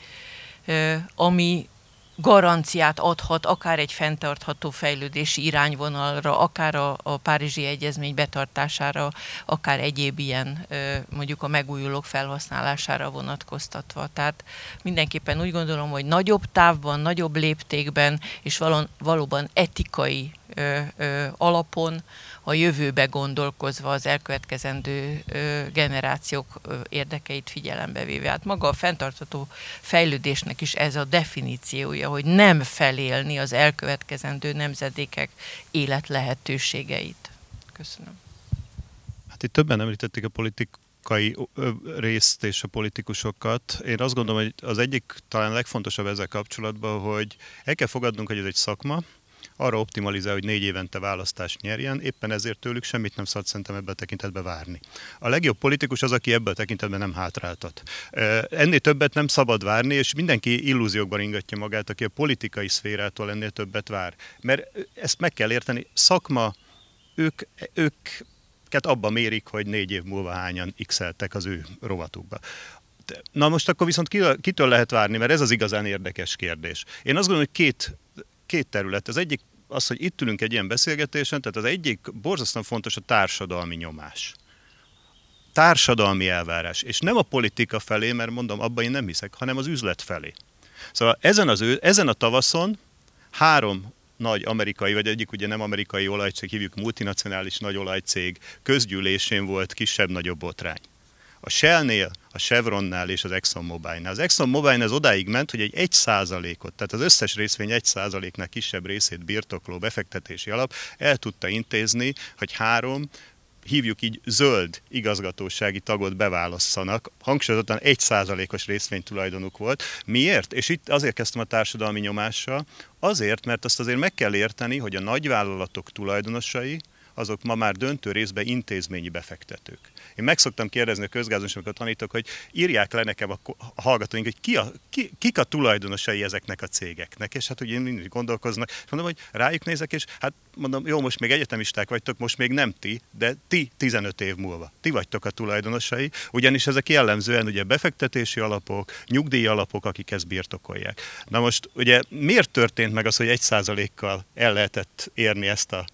ami garanciát adhat akár egy fenntartható fejlődési irányvonalra, akár a, a Párizsi Egyezmény betartására, akár egyéb ilyen mondjuk a megújulók felhasználására vonatkoztatva. Tehát mindenképpen úgy gondolom, hogy nagyobb távban, nagyobb léptékben és valon, valóban etikai ö, ö, alapon a jövőbe gondolkozva az elkövetkezendő generációk érdekeit figyelembe véve. Hát maga a fenntartató fejlődésnek is ez a definíciója, hogy nem felélni az elkövetkezendő nemzedékek életlehetőségeit. Köszönöm. Hát itt többen említették a politikai részt és a politikusokat. Én azt gondolom, hogy az egyik talán legfontosabb ezzel kapcsolatban, hogy el kell fogadnunk, hogy ez egy szakma, arra optimalizál, hogy négy évente választást nyerjen, éppen ezért tőlük semmit nem szabad szerintem ebben a tekintetben várni. A legjobb politikus az, aki ebben a tekintetben nem hátráltat. Ennél többet nem szabad várni, és mindenki illúziókban ingatja magát, aki a politikai szférától ennél többet vár. Mert ezt meg kell érteni, szakma, ők, ők abban mérik, hogy négy év múlva hányan x az ő rovatukba. Na most akkor viszont kitől lehet várni, mert ez az igazán érdekes kérdés. Én azt gondolom, hogy két két terület. Az egyik az, hogy itt ülünk egy ilyen beszélgetésen, tehát az egyik borzasztóan fontos a társadalmi nyomás. Társadalmi elvárás. És nem a politika felé, mert mondom, abban én nem hiszek, hanem az üzlet felé. Szóval ezen, az, ezen a tavaszon három nagy amerikai, vagy egyik ugye nem amerikai olajcég, hívjuk multinacionális nagy olajcég közgyűlésén volt kisebb-nagyobb botrány a Shell-nél, a Chevronnál és az ExxonMobil-nál. Az ExxonMobil az odáig ment, hogy egy 1 százalékot, tehát az összes részvény 1 százaléknál kisebb részét birtokló befektetési alap el tudta intézni, hogy három hívjuk így zöld igazgatósági tagot beválasszanak. Hangsúlyozottan egy százalékos részvénytulajdonuk volt. Miért? És itt azért kezdtem a társadalmi nyomással. Azért, mert azt azért meg kell érteni, hogy a nagyvállalatok tulajdonosai, azok ma már döntő részben intézményi befektetők. Én meg szoktam kérdezni a közgázon, amikor tanítok, hogy írják le nekem a hallgatóink, hogy ki a, ki, kik a tulajdonosai ezeknek a cégeknek, és hát ugye mindig gondolkoznak, és mondom, hogy rájuk nézek, és hát mondom, jó, most még egyetemisták vagytok, most még nem ti, de ti 15 év múlva. Ti vagytok a tulajdonosai, ugyanis ezek jellemzően ugye befektetési alapok, nyugdíj alapok, akik ezt birtokolják. Na most ugye miért történt meg az, hogy egy százalékkal el lehetett érni ezt a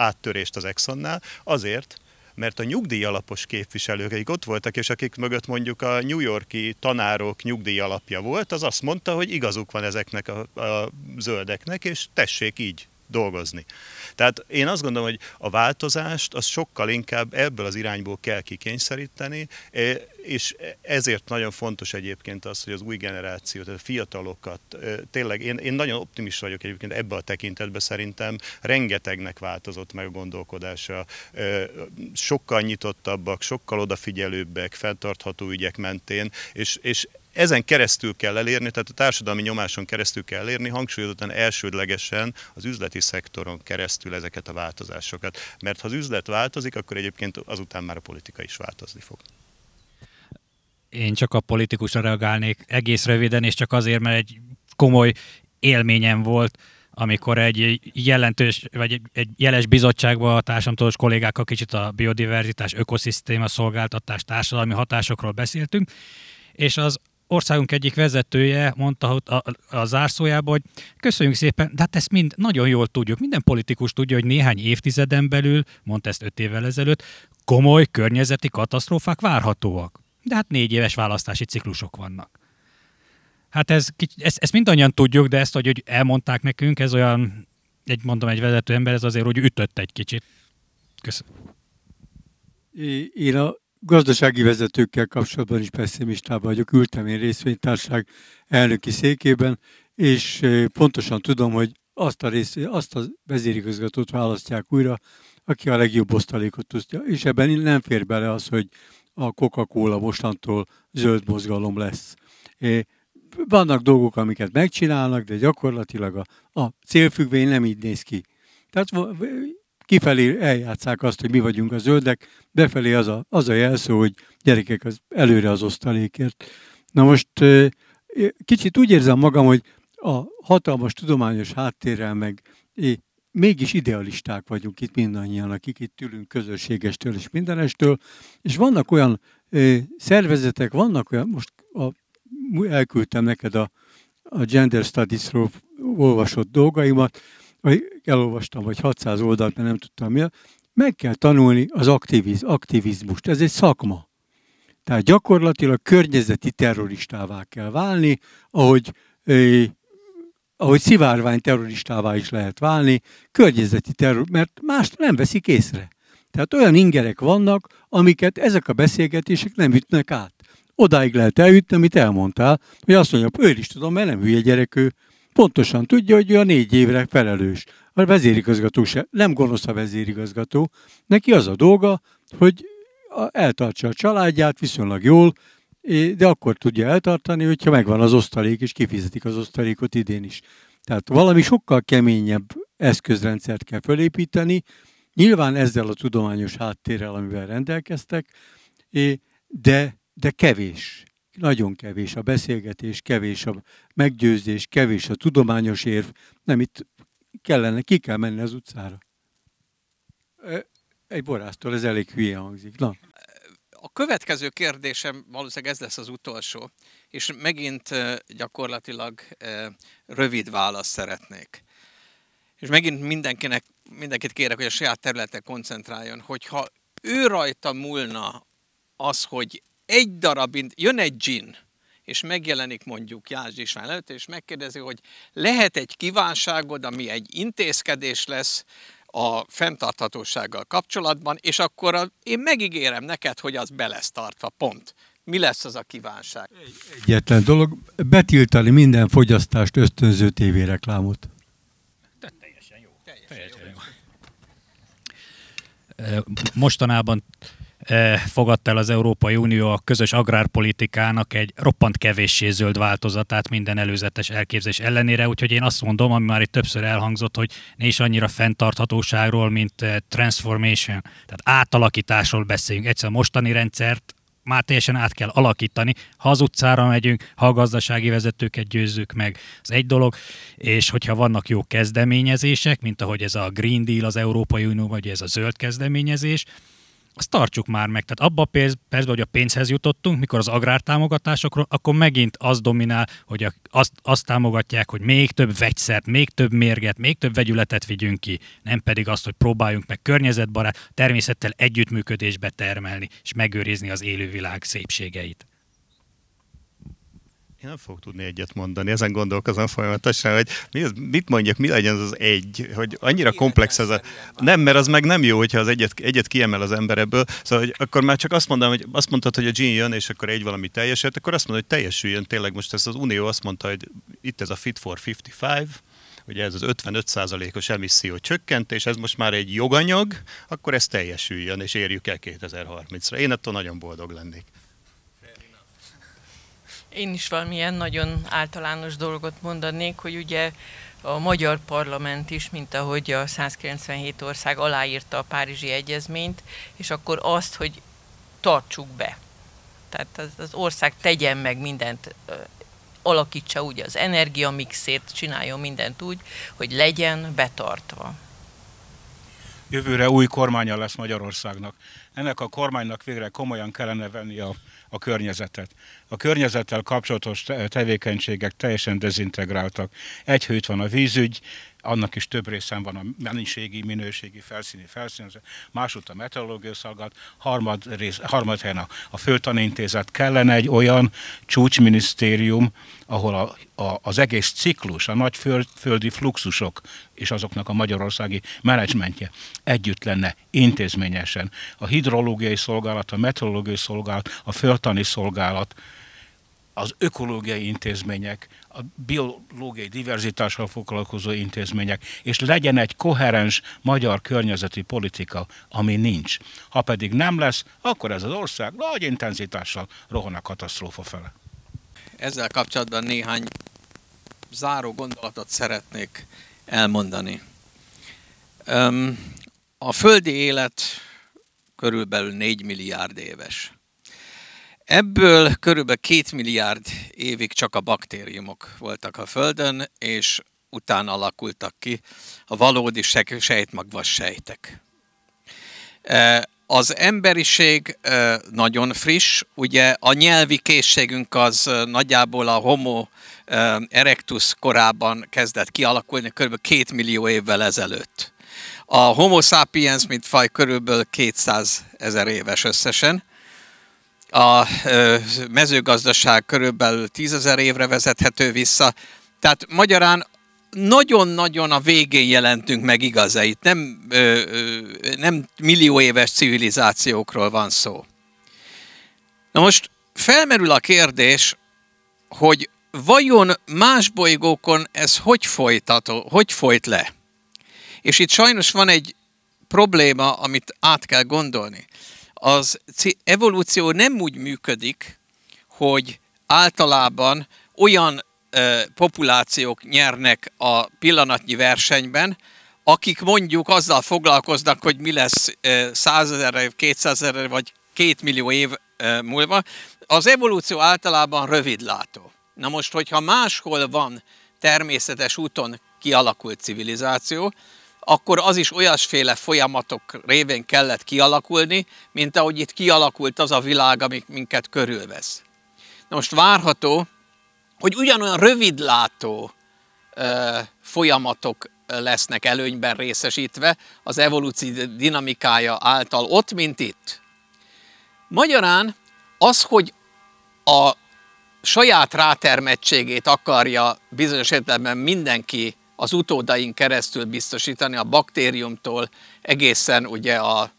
áttörést az Exxonnál? Azért, mert a nyugdíjalapos képviselők, akik ott voltak, és akik mögött mondjuk a New Yorki tanárok nyugdíjalapja volt, az azt mondta, hogy igazuk van ezeknek a, a zöldeknek, és tessék így dolgozni. Tehát én azt gondolom, hogy a változást az sokkal inkább ebből az irányból kell kikényszeríteni, e, és ezért nagyon fontos egyébként az, hogy az új generáció, tehát a fiatalokat, e, tényleg én, én nagyon optimista vagyok egyébként ebbe a tekintetben szerintem, rengetegnek változott meg a gondolkodása, e, sokkal nyitottabbak, sokkal odafigyelőbbek, fenntartható ügyek mentén, és, és ezen keresztül kell elérni, tehát a társadalmi nyomáson keresztül kell elérni, hangsúlyozottan elsődlegesen az üzleti szektoron keresztül ezeket a változásokat. Mert ha az üzlet változik, akkor egyébként azután már a politika is változni fog. Én csak a politikusra reagálnék egész röviden, és csak azért, mert egy komoly élményem volt, amikor egy jelentős, vagy egy, jeles bizottságban a társadalmi kollégákkal kicsit a biodiverzitás, ökoszisztéma szolgáltatás, társadalmi hatásokról beszéltünk, és az országunk egyik vezetője mondta a, a zárszójában, hogy köszönjük szépen, de hát ezt mind nagyon jól tudjuk. Minden politikus tudja, hogy néhány évtizeden belül, mondta ezt öt évvel ezelőtt, komoly környezeti katasztrófák várhatóak. De hát négy éves választási ciklusok vannak. Hát ez, ezt, ezt mindannyian tudjuk, de ezt, hogy elmondták nekünk, ez olyan, egy mondom, egy vezető ember, ez azért, hogy ütött egy kicsit. Köszönöm. Én a gazdasági vezetőkkel kapcsolatban is pessimistában vagyok. Ültem én részvénytárság elnöki székében, és pontosan tudom, hogy azt a, rész, azt a vezérigazgatót választják újra, aki a legjobb osztalékot tudja. És ebben nem fér bele az, hogy a Coca-Cola mostantól zöld mozgalom lesz. Vannak dolgok, amiket megcsinálnak, de gyakorlatilag a, a célfüggvény nem így néz ki. Tehát kifelé eljátszák azt, hogy mi vagyunk a zöldek, befelé az a, az a jelszó, hogy gyerekek, az előre az osztalékért. Na most kicsit úgy érzem magam, hogy a hatalmas tudományos háttérrel meg mégis idealisták vagyunk itt mindannyian, akik itt ülünk közösségestől és mindenestől, és vannak olyan szervezetek, vannak olyan, most a, elküldtem neked a, a Gender Studies-ról olvasott dolgaimat, vagy elolvastam, vagy 600 oldalt, mert nem tudtam mi. Meg kell tanulni az aktiviz, aktivizmust. Ez egy szakma. Tehát gyakorlatilag környezeti terroristává kell válni, ahogy, eh, ahogy szivárvány terroristává is lehet válni, környezeti terror, mert mást nem veszik észre. Tehát olyan ingerek vannak, amiket ezek a beszélgetések nem ütnek át. Odáig lehet eljutni, amit elmondtál, hogy azt mondja, ő is tudom, mert nem hülye gyerek ő, pontosan tudja, hogy ő a négy évre felelős. A vezérigazgató se, nem gonosz a vezérigazgató. Neki az a dolga, hogy eltartsa a családját viszonylag jól, de akkor tudja eltartani, hogyha megvan az osztalék, és kifizetik az osztalékot idén is. Tehát valami sokkal keményebb eszközrendszert kell fölépíteni, nyilván ezzel a tudományos háttérrel, amivel rendelkeztek, de, de kevés nagyon kevés a beszélgetés, kevés a meggyőzés, kevés a tudományos érv. Nem, itt kellene, ki kell menni az utcára. Egy borásztól ez elég hülye hangzik. Na. A következő kérdésem valószínűleg ez lesz az utolsó, és megint gyakorlatilag rövid választ szeretnék. És megint mindenkinek, mindenkit kérek, hogy a saját területe koncentráljon, hogyha ő rajta múlna az, hogy egy darab, jön egy gin, és megjelenik mondjuk Jász István előtt, és megkérdezi, hogy lehet egy kívánságod, ami egy intézkedés lesz a fenntarthatósággal kapcsolatban, és akkor a, én megígérem neked, hogy az be lesz tartva, pont. Mi lesz az a kívánság? Egyetlen dolog, betiltani minden fogyasztást ösztönző tévéreklámot. Teljesen jó. Teljesen, teljesen jó. jó. Mostanában fogadta el az Európai Unió a közös agrárpolitikának egy roppant kevéssé zöld változatát minden előzetes elképzelés ellenére, úgyhogy én azt mondom, ami már itt többször elhangzott, hogy ne is annyira fenntarthatóságról, mint transformation, tehát átalakításról beszéljünk. Egyszer a mostani rendszert már teljesen át kell alakítani, ha az utcára megyünk, ha a gazdasági vezetőket győzzük meg, az egy dolog, és hogyha vannak jó kezdeményezések, mint ahogy ez a Green Deal az Európai Unió, vagy ez a zöld kezdeményezés, azt tartsuk már meg. Tehát abban a percben, hogy a pénzhez jutottunk, mikor az agrártámogatásokról, akkor megint az dominál, hogy azt, azt támogatják, hogy még több vegyszert, még több mérget, még több vegyületet vigyünk ki, nem pedig azt, hogy próbáljunk meg környezetbarát, természettel együttműködésbe termelni, és megőrizni az élővilág szépségeit. Én nem fogok tudni egyet mondani, ezen gondolkozom folyamatosan, hogy mi az, mit mondjak, mi legyen az, az egy, hogy annyira komplex ez a... Nem, mert az meg nem jó, hogyha az egyet, egyet kiemel az ember ebből, szóval hogy akkor már csak azt mondom, hogy azt mondtad, hogy a Gene jön, és akkor egy valami teljesült, akkor azt mondod, hogy teljesüljön tényleg. Most ez az Unió azt mondta, hogy itt ez a Fit for 55, ugye ez az 55%-os emisszió csökkentés, ez most már egy joganyag, akkor ez teljesüljön, és érjük el 2030-ra. Én ettől nagyon boldog lennék. Én is valamilyen nagyon általános dolgot mondanék, hogy ugye a magyar parlament is, mint ahogy a 197 ország aláírta a Párizsi Egyezményt, és akkor azt, hogy tartsuk be. Tehát az, az ország tegyen meg mindent, alakítsa úgy az energiamixét, csináljon mindent úgy, hogy legyen betartva. Jövőre új kormánya lesz Magyarországnak. Ennek a kormánynak végre komolyan kellene venni a a környezetet. A környezettel kapcsolatos tevékenységek teljesen dezintegráltak. Egy hőt van a vízügy, annak is több részen van a mennyiségi, minőségi, felszíni, felszínező, másút a meteorológiai szolgálat, harmad, rész, harmad helyen a, a Földtani Intézet. Kellene egy olyan csúcsminisztérium, ahol a, a, az egész ciklus, a nagy föld, földi fluxusok és azoknak a magyarországi menedzsmentje együtt lenne intézményesen. A hidrológiai szolgálat, a meteorológiai szolgálat, a földtani szolgálat, az ökológiai intézmények, a biológiai diverzitással foglalkozó intézmények, és legyen egy koherens magyar környezeti politika, ami nincs. Ha pedig nem lesz, akkor ez az ország nagy intenzitással rohan a katasztrófa fele. Ezzel kapcsolatban néhány záró gondolatot szeretnék elmondani. A földi élet körülbelül 4 milliárd éves. Ebből körülbelül két milliárd évig csak a baktériumok voltak a Földön, és utána alakultak ki a valódi sejtmagvas sejtek. Az emberiség nagyon friss, ugye a nyelvi készségünk az nagyjából a homo erectus korában kezdett kialakulni, kb. két millió évvel ezelőtt. A homo sapiens, mint faj, körülbelül 200 ezer éves összesen, a mezőgazdaság körülbelül tízezer évre vezethető vissza. Tehát magyarán nagyon-nagyon a végén jelentünk meg igazait, nem, nem millió éves civilizációkról van szó. Na most felmerül a kérdés, hogy vajon más bolygókon ez hogy folytató, hogy folyt le? És itt sajnos van egy probléma, amit át kell gondolni az evolúció nem úgy működik, hogy általában olyan ö, populációk nyernek a pillanatnyi versenyben, akik mondjuk azzal foglalkoznak, hogy mi lesz százezer, kétszázezer vagy két millió év ö, múlva. Az evolúció általában rövidlátó. Na most, hogyha máshol van természetes úton kialakult civilizáció, akkor az is olyasféle folyamatok révén kellett kialakulni, mint ahogy itt kialakult az a világ, amik minket körülvesz. Na most várható, hogy ugyanolyan rövidlátó ö, folyamatok lesznek előnyben részesítve az evolúció dinamikája által ott, mint itt. Magyarán az, hogy a saját rátermettségét akarja bizonyos értelemben mindenki az utódaink keresztül biztosítani, a baktériumtól egészen ugye a,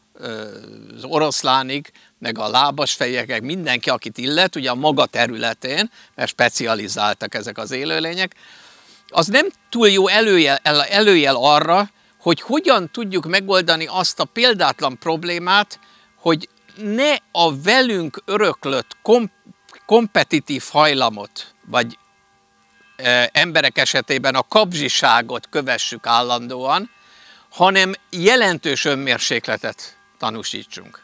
az oroszlánig, meg a lábas fejekek, mindenki, akit illet, ugye a maga területén, mert specializáltak ezek az élőlények, az nem túl jó előjel, előjel arra, hogy hogyan tudjuk megoldani azt a példátlan problémát, hogy ne a velünk öröklött kom- kompetitív hajlamot, vagy emberek esetében a kapzsiságot kövessük állandóan, hanem jelentős önmérsékletet tanúsítsunk.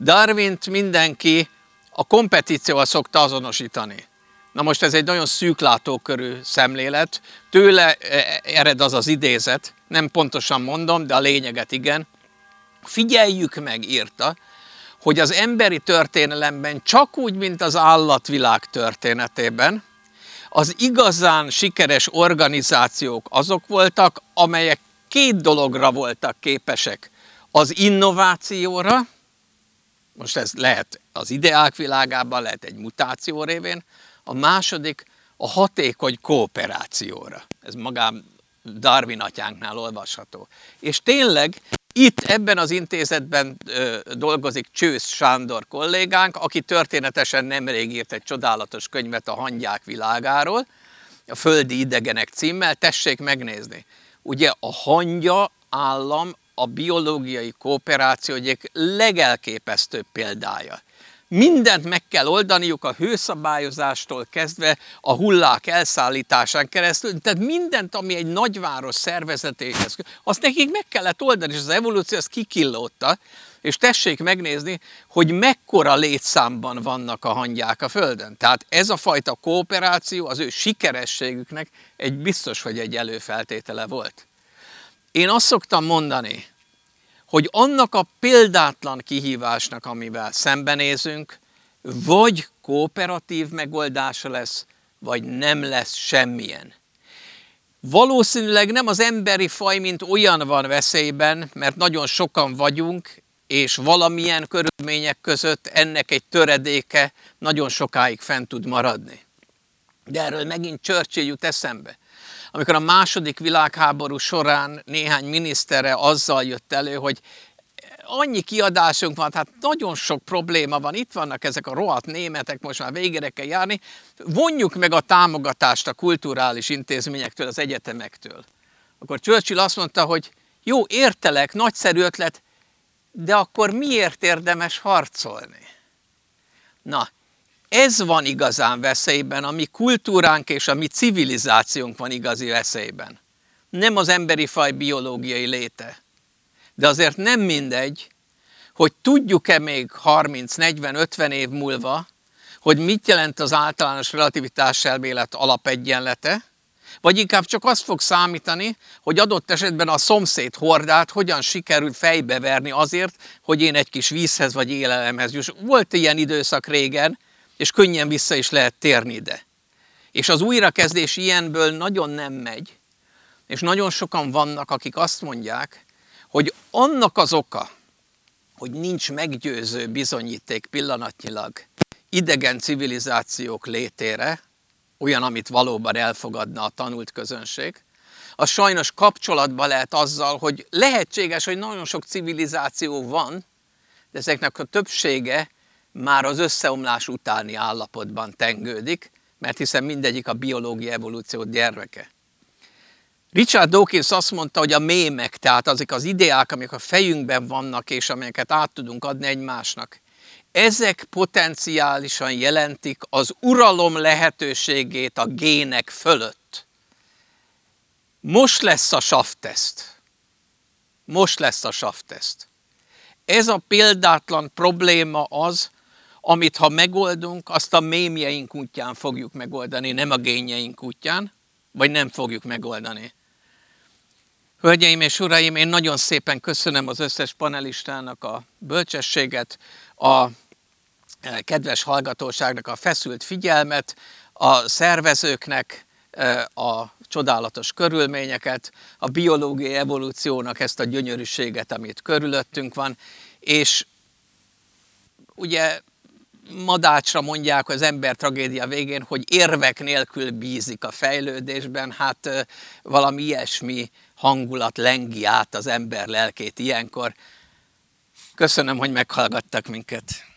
Darwint mindenki a kompetícióval szokta azonosítani. Na most ez egy nagyon szűklátókörű szemlélet, tőle ered az az idézet, nem pontosan mondom, de a lényeget igen. Figyeljük meg, írta, hogy az emberi történelemben csak úgy, mint az állatvilág történetében, az igazán sikeres organizációk azok voltak, amelyek két dologra voltak képesek. Az innovációra, most ez lehet az ideák világában, lehet egy mutáció révén, a második a hatékony kooperációra. Ez magán Darwin atyánknál olvasható. És tényleg itt ebben az intézetben ö, dolgozik Csősz Sándor kollégánk, aki történetesen nemrég írt egy csodálatos könyvet a hangyák világáról, a Földi idegenek címmel, tessék megnézni. Ugye a hangya állam a biológiai kooperáció egyik legelképesztőbb példája mindent meg kell oldaniuk a hőszabályozástól kezdve a hullák elszállításán keresztül, tehát mindent, ami egy nagyváros szervezetéhez, azt nekik meg kellett oldani, és az evolúció ezt kikillódta, és tessék megnézni, hogy mekkora létszámban vannak a hangyák a Földön. Tehát ez a fajta kooperáció az ő sikerességüknek egy biztos, hogy egy előfeltétele volt. Én azt szoktam mondani, hogy annak a példátlan kihívásnak, amivel szembenézünk, vagy kooperatív megoldása lesz, vagy nem lesz semmilyen. Valószínűleg nem az emberi faj, mint olyan van veszélyben, mert nagyon sokan vagyunk, és valamilyen körülmények között ennek egy töredéke nagyon sokáig fent tud maradni. De erről megint Churchill jut eszembe. Amikor a második világháború során néhány minisztere azzal jött elő, hogy annyi kiadásunk van, hát nagyon sok probléma van, itt vannak ezek a rohadt németek, most már végére kell járni, vonjuk meg a támogatást a kulturális intézményektől, az egyetemektől. Akkor Churchill azt mondta, hogy jó, értelek, nagyszerű ötlet, de akkor miért érdemes harcolni? Na, ez van igazán veszélyben, a mi kultúránk és a mi civilizációnk van igazi veszélyben. Nem az emberi faj biológiai léte. De azért nem mindegy, hogy tudjuk-e még 30-40-50 év múlva, hogy mit jelent az általános relativitás elmélet alapegyenlete, vagy inkább csak azt fog számítani, hogy adott esetben a szomszéd hordát hogyan sikerül fejbeverni azért, hogy én egy kis vízhez vagy élelemhez juss. Volt ilyen időszak régen, és könnyen vissza is lehet térni ide. És az újrakezdés ilyenből nagyon nem megy, és nagyon sokan vannak, akik azt mondják, hogy annak az oka, hogy nincs meggyőző bizonyíték pillanatnyilag idegen civilizációk létére, olyan, amit valóban elfogadna a tanult közönség, az sajnos kapcsolatban lehet azzal, hogy lehetséges, hogy nagyon sok civilizáció van, de ezeknek a többsége már az összeomlás utáni állapotban tengődik, mert hiszen mindegyik a biológia evolúció gyermeke. Richard Dawkins azt mondta, hogy a mémek, tehát azok az ideák, amik a fejünkben vannak, és amelyeket át tudunk adni egymásnak, ezek potenciálisan jelentik az uralom lehetőségét a gének fölött. Most lesz a safteszt. Most lesz a safteszt. Ez a példátlan probléma az, amit ha megoldunk, azt a mémjeink útján fogjuk megoldani, nem a génjeink útján, vagy nem fogjuk megoldani. Hölgyeim és uraim, én nagyon szépen köszönöm az összes panelistának a bölcsességet, a e, kedves hallgatóságnak a feszült figyelmet, a szervezőknek e, a csodálatos körülményeket, a biológiai evolúciónak ezt a gyönyörűséget, amit körülöttünk van, és ugye madácsra mondják az ember tragédia végén, hogy érvek nélkül bízik a fejlődésben, hát valami ilyesmi hangulat lengi át az ember lelkét ilyenkor. Köszönöm, hogy meghallgattak minket.